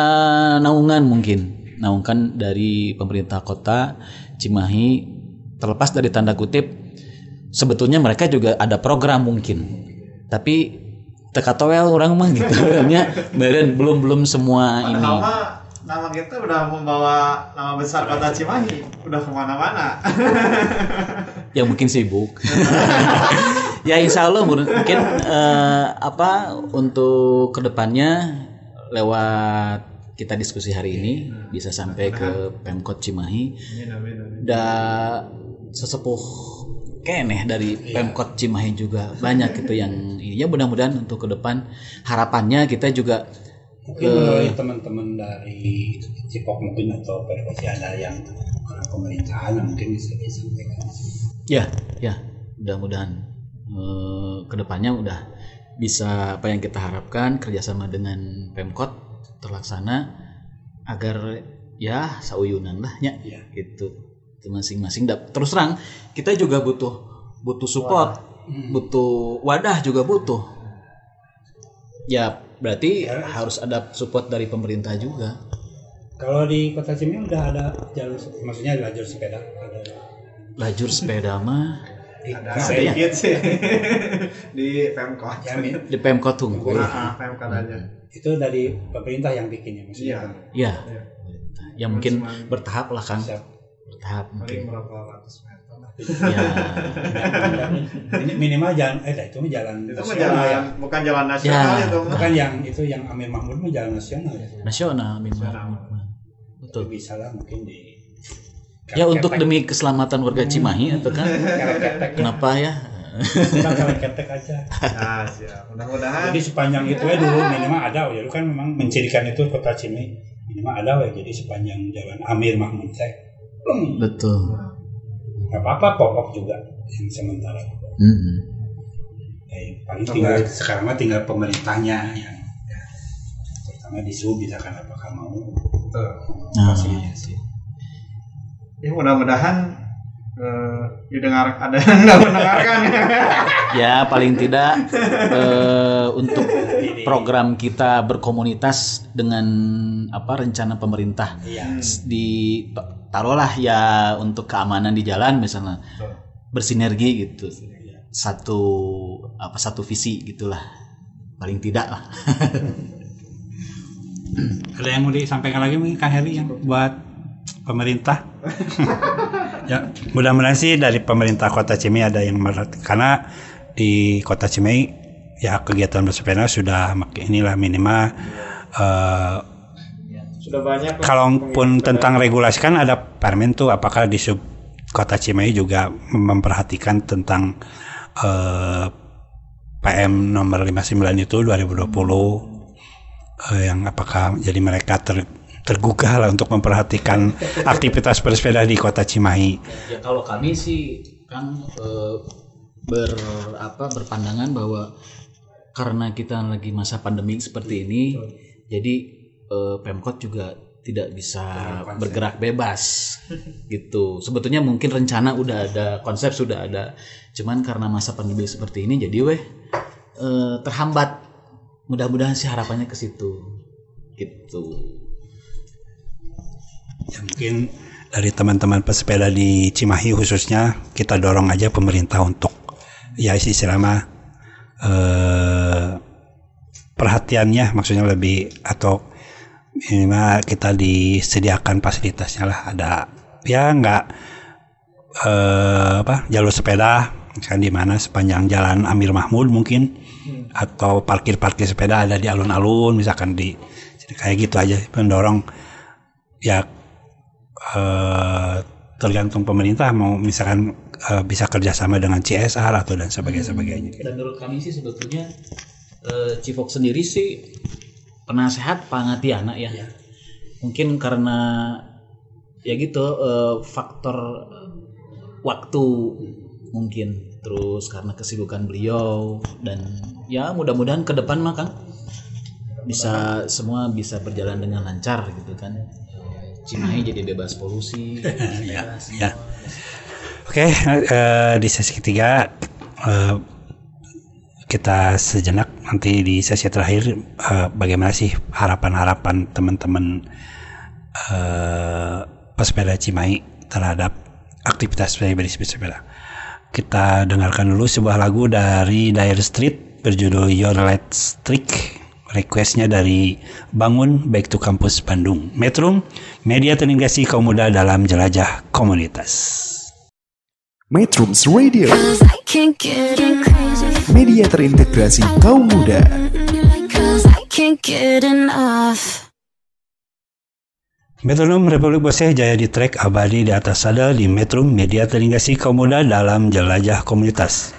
Speaker 2: naungan mungkin naungan dari pemerintah kota Cimahi terlepas dari tanda kutip sebetulnya mereka juga ada program mungkin. Tapi teka toel orang mah gitu. (laughs) Orangnya beren belum belum semua ini.
Speaker 3: Nama nama kita udah membawa nama besar kota Cimahi, udah ke mana-mana. (laughs)
Speaker 2: ya mungkin sibuk. (laughs) Ya insya Allah mungkin eh, apa untuk ke depannya lewat kita diskusi hari ini bisa sampai ke Pemkot Cimahi. Da sesepuh keneh dari Pemkot Cimahi juga. Banyak gitu yang ya mudah-mudahan untuk ke depan harapannya kita juga
Speaker 1: Mungkin melalui teman-teman dari Cipok mungkin atau Perkosi ada yang ke pemerintahan yang mungkin bisa disampaikan.
Speaker 2: ya ya. Mudah-mudahan eh, ke depannya udah bisa apa yang kita harapkan kerjasama dengan Pemkot terlaksana agar ya sauyunan lah ya.
Speaker 1: Iya.
Speaker 2: gitu Itu masing-masing. Terus terang kita juga butuh butuh support butuh wadah juga butuh. Ya berarti harus. ada support dari pemerintah juga.
Speaker 1: Kalau di Kota Cimahi udah ada jalur maksudnya lajur sepeda? Ada.
Speaker 2: Lajur sepeda mah
Speaker 3: Ada
Speaker 2: ya?
Speaker 3: sedikit sih. (laughs) Di Pemkot.
Speaker 1: ya,
Speaker 2: di Pemkot Tunggul.
Speaker 3: Nah, Pemkot aja.
Speaker 1: itu dari pemerintah yang bikinnya maksudnya.
Speaker 3: Iya.
Speaker 2: ya ya mungkin bertahap lah kan
Speaker 1: Siap.
Speaker 3: Paling
Speaker 2: mungkin
Speaker 3: berapa ratus meter lah.
Speaker 2: ya
Speaker 1: Ini minimal jalan eh itu mah jalan
Speaker 3: Itu mah
Speaker 1: nasional
Speaker 3: jalan,
Speaker 1: ya.
Speaker 3: bukan jalan nasional
Speaker 2: Ya.
Speaker 3: itu.
Speaker 1: Bukan yang itu yang Amir Mahmud mah jalan nasional ya.
Speaker 2: nasional memang
Speaker 1: Itu
Speaker 2: betul
Speaker 1: bisa lah mungkin di
Speaker 2: ya untuk demi keselamatan warga Cimahi atau kan kenapa ya
Speaker 1: kita kalau ketek aja.
Speaker 3: Nah, siap. Mudah-mudahan
Speaker 1: Jadi sepanjang itu ya dulu minimal ada ya kan memang mencirikan itu kota Cimahi minimal ada ya jadi sepanjang jalan Amir Mahmud teh.
Speaker 2: Betul
Speaker 1: Gak apa-apa pokok juga yang sementara.
Speaker 2: Mm-mm.
Speaker 1: Eh, paling tinggal sekarang mah tinggal pemerintahnya yang ya, terutama di sub misalkan apakah mau
Speaker 3: Tuh.
Speaker 2: nah,
Speaker 1: Pasti.
Speaker 2: sih.
Speaker 3: ya mudah-mudahan eh, didengar ada yang nggak mendengarkan (laughs)
Speaker 2: ya paling tidak eh, untuk program kita berkomunitas dengan apa rencana pemerintah
Speaker 1: Iya.
Speaker 2: di taruhlah ya untuk keamanan di jalan misalnya. Bersinergi gitu. Satu apa satu visi gitulah. Paling tidak lah. (laughs)
Speaker 1: Ada yang mau disampaikan lagi mungkin Kang Heri yang buat pemerintah? (laughs) ya, mudah-mudahan sih dari pemerintah Kota Cimahi ada yang merhati karena di Kota Cimahi ya kegiatan bersepeda sudah inilah minimal eh,
Speaker 3: sudah banyak
Speaker 1: kalaupun tentang regulasi kan ada permen tuh apakah di sub Kota Cimahi juga memperhatikan tentang eh, PM nomor 59 itu 2020 eh, yang apakah jadi mereka ter, tergugah lah untuk memperhatikan (laughs) aktivitas bersepeda di Kota Cimahi.
Speaker 2: ya kalau kami sih kan eh, ber apa berpandangan bahwa karena kita lagi masa pandemi seperti ini jadi eh, Pemkot juga tidak bisa bergerak bebas (laughs) gitu. Sebetulnya mungkin rencana udah ada, konsep sudah ada. Cuman karena masa pandemi seperti ini jadi weh eh, terhambat. Mudah-mudahan sih harapannya ke situ. Gitu.
Speaker 1: Ya, mungkin dari teman-teman pesepeda di Cimahi khususnya kita dorong aja pemerintah untuk ya istilah mah eh, perhatiannya maksudnya lebih atau minimal kita disediakan fasilitasnya lah. Ada ya nggak eh, apa jalur sepeda kan di mana sepanjang jalan Amir Mahmud mungkin atau parkir-parkir sepeda ada di alun-alun misalkan di kayak gitu aja mendorong ya eh, tergantung pemerintah mau misalkan eh, bisa kerjasama dengan CSR atau dan sebagainya sebagainya.
Speaker 2: Dan menurut kami sih sebetulnya eh, Cifok sendiri sih penasehat pangatiana ya. Mungkin karena ya gitu eh, faktor waktu mungkin terus karena kesibukan beliau dan ya mudah-mudahan ke depan mah Kang bisa semua bisa berjalan dengan lancar gitu kan. Cimahi jadi bebas polusi. (laughs)
Speaker 1: ya, ya. Oke, eh, di sesi ketiga eh, kita sejenak nanti di sesi terakhir eh, bagaimana sih harapan-harapan teman-teman eh, pesepeda Cimahi terhadap aktivitas sepeda. Kita dengarkan dulu sebuah lagu dari Dire Street berjudul Your Let's Trick requestnya dari Bangun Back to Campus Bandung. Metro media terintegrasi kaum muda dalam jelajah komunitas.
Speaker 4: Metrums Radio, Media terintegrasi kaum muda.
Speaker 1: Metronom Republik Boseh jaya di trek abadi di atas sadel di Metro Media Terintegrasi Kaum Muda dalam Jelajah Komunitas.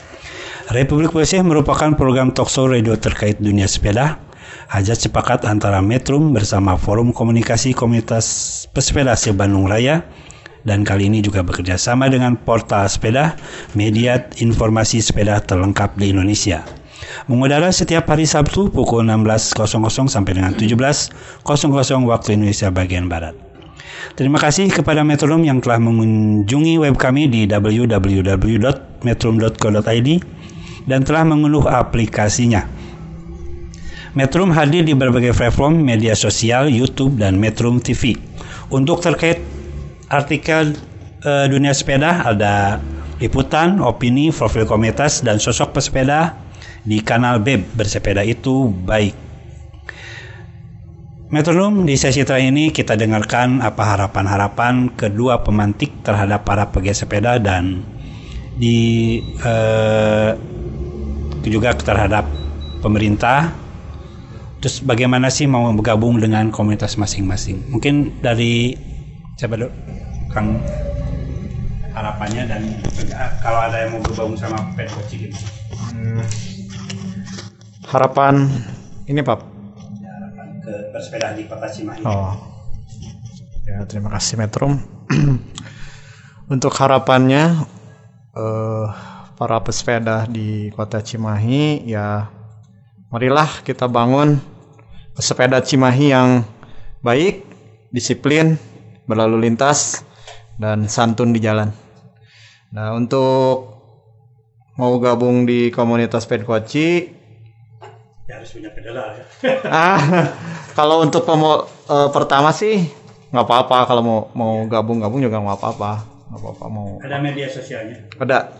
Speaker 1: Republik Boseh merupakan program talkshow radio terkait dunia sepeda. Hajat sepakat antara Metrum bersama Forum Komunikasi Komunitas Pesepeda se-Bandung Raya dan kali ini juga bekerja sama dengan Portal Sepeda, media informasi sepeda terlengkap di Indonesia. Mengudara setiap hari Sabtu pukul 16.00 sampai dengan 17.00 waktu Indonesia bagian Barat. Terima kasih kepada Metrum yang telah mengunjungi web kami di www.metrum.co.id dan telah mengunduh aplikasinya. Metrum hadir di berbagai platform media sosial, YouTube, dan Metrum TV. Untuk terkait artikel eh, dunia sepeda ada liputan, opini, profil komunitas, dan sosok pesepeda di kanal BEB bersepeda itu baik. Metronom di sesi terakhir ini kita dengarkan apa harapan-harapan kedua pemantik terhadap para pegiat sepeda dan di eh, juga terhadap pemerintah. Terus bagaimana sih mau bergabung dengan komunitas masing-masing? Mungkin dari siapa dulu? Kang harapannya dan eh, kalau ada yang mau bergabung sama Pet Coaching gitu.
Speaker 3: Harapan ini Pak.
Speaker 1: Ya, harapan ke bersepeda di Kota Cimahi.
Speaker 3: Oh. Ya, terima kasih Metrum. (clears throat) Untuk harapannya eh para pesepeda di Kota Cimahi ya marilah kita bangun pesepeda Cimahi yang baik, disiplin, berlalu lintas dan santun di jalan. Nah, untuk mau gabung di komunitas Pedkoci
Speaker 1: Ya, harus punya pedal ya. (laughs)
Speaker 3: ah kalau untuk pemo- eh, pertama sih nggak apa-apa. Kalau mau mau gabung-gabung juga nggak apa-apa. Nggak apa-apa mau
Speaker 1: Ada media sosialnya.
Speaker 3: ada.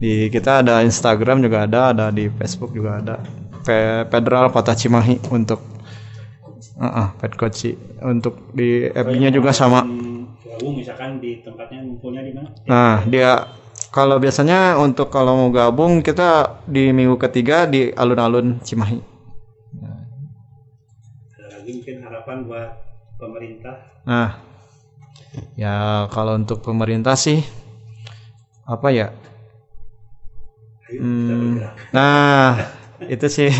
Speaker 3: Di kita ada Instagram juga ada ada di Facebook juga ada. Pe- Federal Kota Cimahi untuk uh, Pet Coach untuk di FB-nya juga sama
Speaker 1: Gabung misalkan di tempatnya ngumpulnya di mana?
Speaker 3: nah dia kalau biasanya untuk kalau mau gabung kita di minggu ketiga di alun-alun Cimahi
Speaker 1: Ada lagi mungkin harapan buat pemerintah.
Speaker 3: Nah, ya kalau untuk pemerintah sih apa ya?
Speaker 1: Ayo
Speaker 3: Hmm, nah, itu sih (laughs)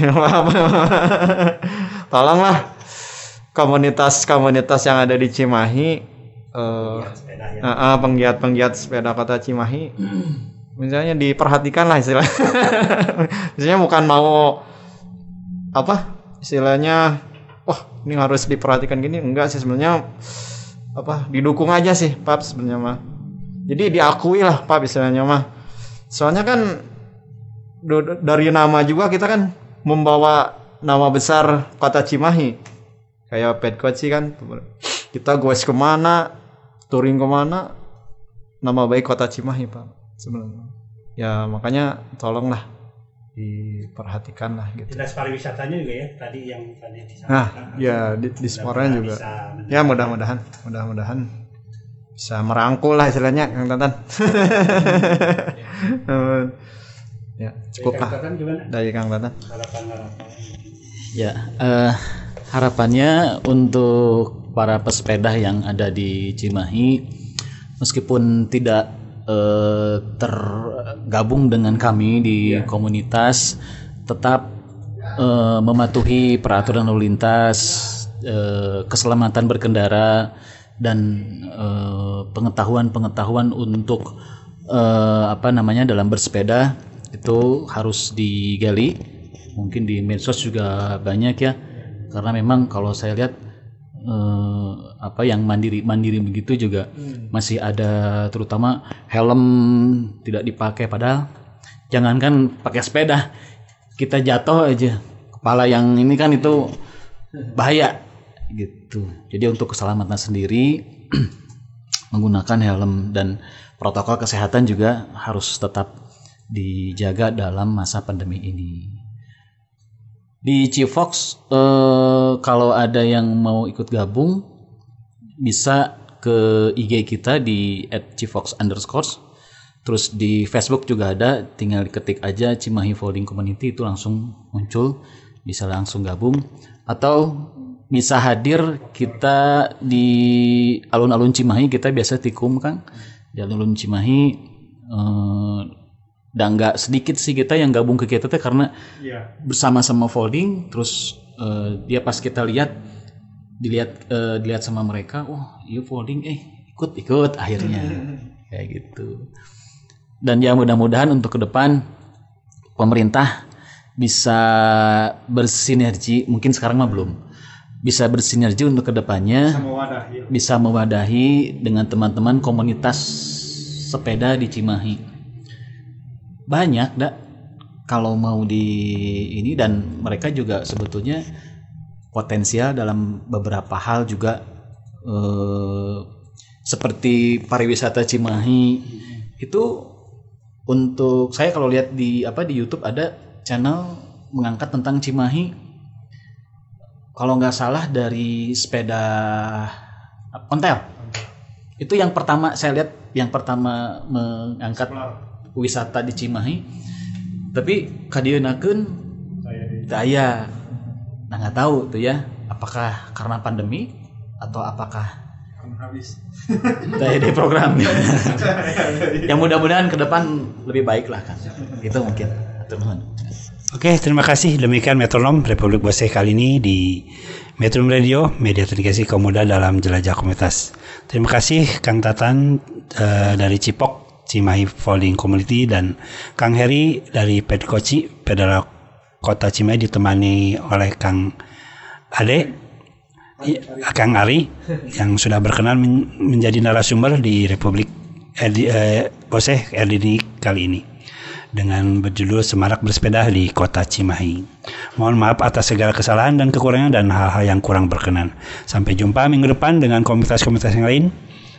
Speaker 3: tolonglah komunitas-komunitas yang ada di Cimahi
Speaker 1: Sepeda ya.
Speaker 3: eh, eh, penggiat-penggiat sepeda kota Cimahi. Misalnya diperhatikan lah istilah (laughs) misalnya bukan mau apa istilahnya wah ini harus diperhatikan gini. Enggak sih sebenarnya apa didukung aja sih pap sebenarnya mah. Jadi diakui lah pap istilahnya mah. Soalnya kan dari nama juga kita kan membawa nama besar kota Cimahi. Kayak pet sih kan kita goes ke mana touring ke mana nama baik kota Cimahi pak sebenarnya. Ya makanya tolonglah diperhatikan lah gitu.
Speaker 1: Dinas pariwisatanya juga ya tadi yang tadi
Speaker 3: nah
Speaker 1: disampaikan.
Speaker 3: ya di, di sporanya juga. ya mudah-mudahan mudah-mudahan bisa merangkul lah istilahnya Kang Tatan (laughs) (laughs) ya cukup lah
Speaker 1: Kang Tatan gimana?
Speaker 3: dari Kang Tatan
Speaker 1: Harapan-harapan.
Speaker 2: Ya, eh, harapannya untuk para pesepeda yang ada di Cimahi, meskipun tidak eh, tergabung dengan kami di komunitas, tetap eh, mematuhi peraturan lalu lintas, eh, keselamatan berkendara, dan eh, pengetahuan-pengetahuan untuk eh, apa namanya dalam bersepeda itu harus digali. Mungkin di medsos juga banyak ya karena memang kalau saya lihat eh, apa yang mandiri mandiri begitu juga masih ada terutama helm tidak dipakai. Padahal jangankan pakai sepeda kita jatuh aja. Kepala yang ini kan itu bahaya gitu. Jadi untuk keselamatan sendiri (clears throat) menggunakan helm dan protokol kesehatan juga harus tetap dijaga dalam masa pandemi ini. Di Cifox eh, kalau ada yang mau ikut gabung bisa ke IG kita di @cifox. Underscore terus di Facebook juga ada tinggal diketik aja Cimahi Folding Community itu langsung muncul bisa langsung gabung. Atau bisa hadir kita di alun-alun Cimahi kita biasa tikum Kang. Di alun-alun Cimahi eh, dan nggak sedikit sih kita yang gabung ke kita teh karena bersama-sama folding terus eh, dia pas kita lihat dilihat eh, dilihat sama mereka wah iya folding eh ikut ikut akhirnya. (laughs) Kayak gitu. Dan ya mudah-mudahan untuk ke depan pemerintah bisa bersinergi mungkin sekarang mah belum bisa bersinergi untuk ke depannya bisa mewadahi dengan teman-teman komunitas sepeda di Cimahi banyak dak. Kalau mau di ini dan mereka juga sebetulnya potensial dalam beberapa hal juga eh, seperti pariwisata Cimahi. Itu untuk saya kalau lihat di apa di YouTube ada channel mengangkat tentang Cimahi. Kalau nggak salah dari sepeda ontel. Itu yang pertama saya lihat yang pertama mengangkat wisata di Cimahi tapi kadienakeun daya nah nggak tahu tuh ya apakah karena pandemi atau apakah daya di program. (laughs) Yang mudah-mudahan ke depan lebih baik lah kan itu mungkin. Nuhun.
Speaker 1: Oke, terima kasih. Demikian Metronom Republik Boseh kali ini di Metro Radio, media terkasih kaum muda dalam jelajah komunitas. Terima kasih Kang Tatan eh, dari Cipok, Cimahi Folding Community dan Kang Heri dari Pedkoci, Pedara Kota Cimahi ditemani oleh Kang Ade, Kang Ari yang sudah berkenan men- menjadi narasumber di Republik eh, di, eh, Boseh RDD kali ini dengan berjudul Semarak Bersepeda di Kota Cimahi. Mohon maaf atas segala kesalahan dan kekurangan dan hal-hal yang kurang berkenan. Sampai jumpa minggu depan dengan komunitas-komunitas yang lain.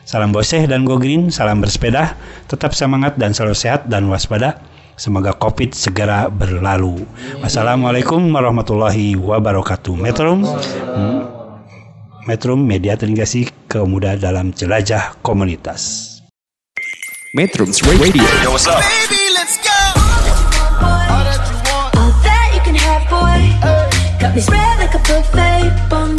Speaker 1: Salam Boseh dan Go Green, salam bersepeda, tetap semangat dan selalu sehat dan waspada. Semoga COVID segera berlalu. Wassalamualaikum warahmatullahi wabarakatuh. Metrum, hmm, Metrum Media Terintegrasi Kaum Muda dalam Jelajah Komunitas.
Speaker 4: Metrums Radio
Speaker 5: All that you can have, boy. Got me spread like a buffet.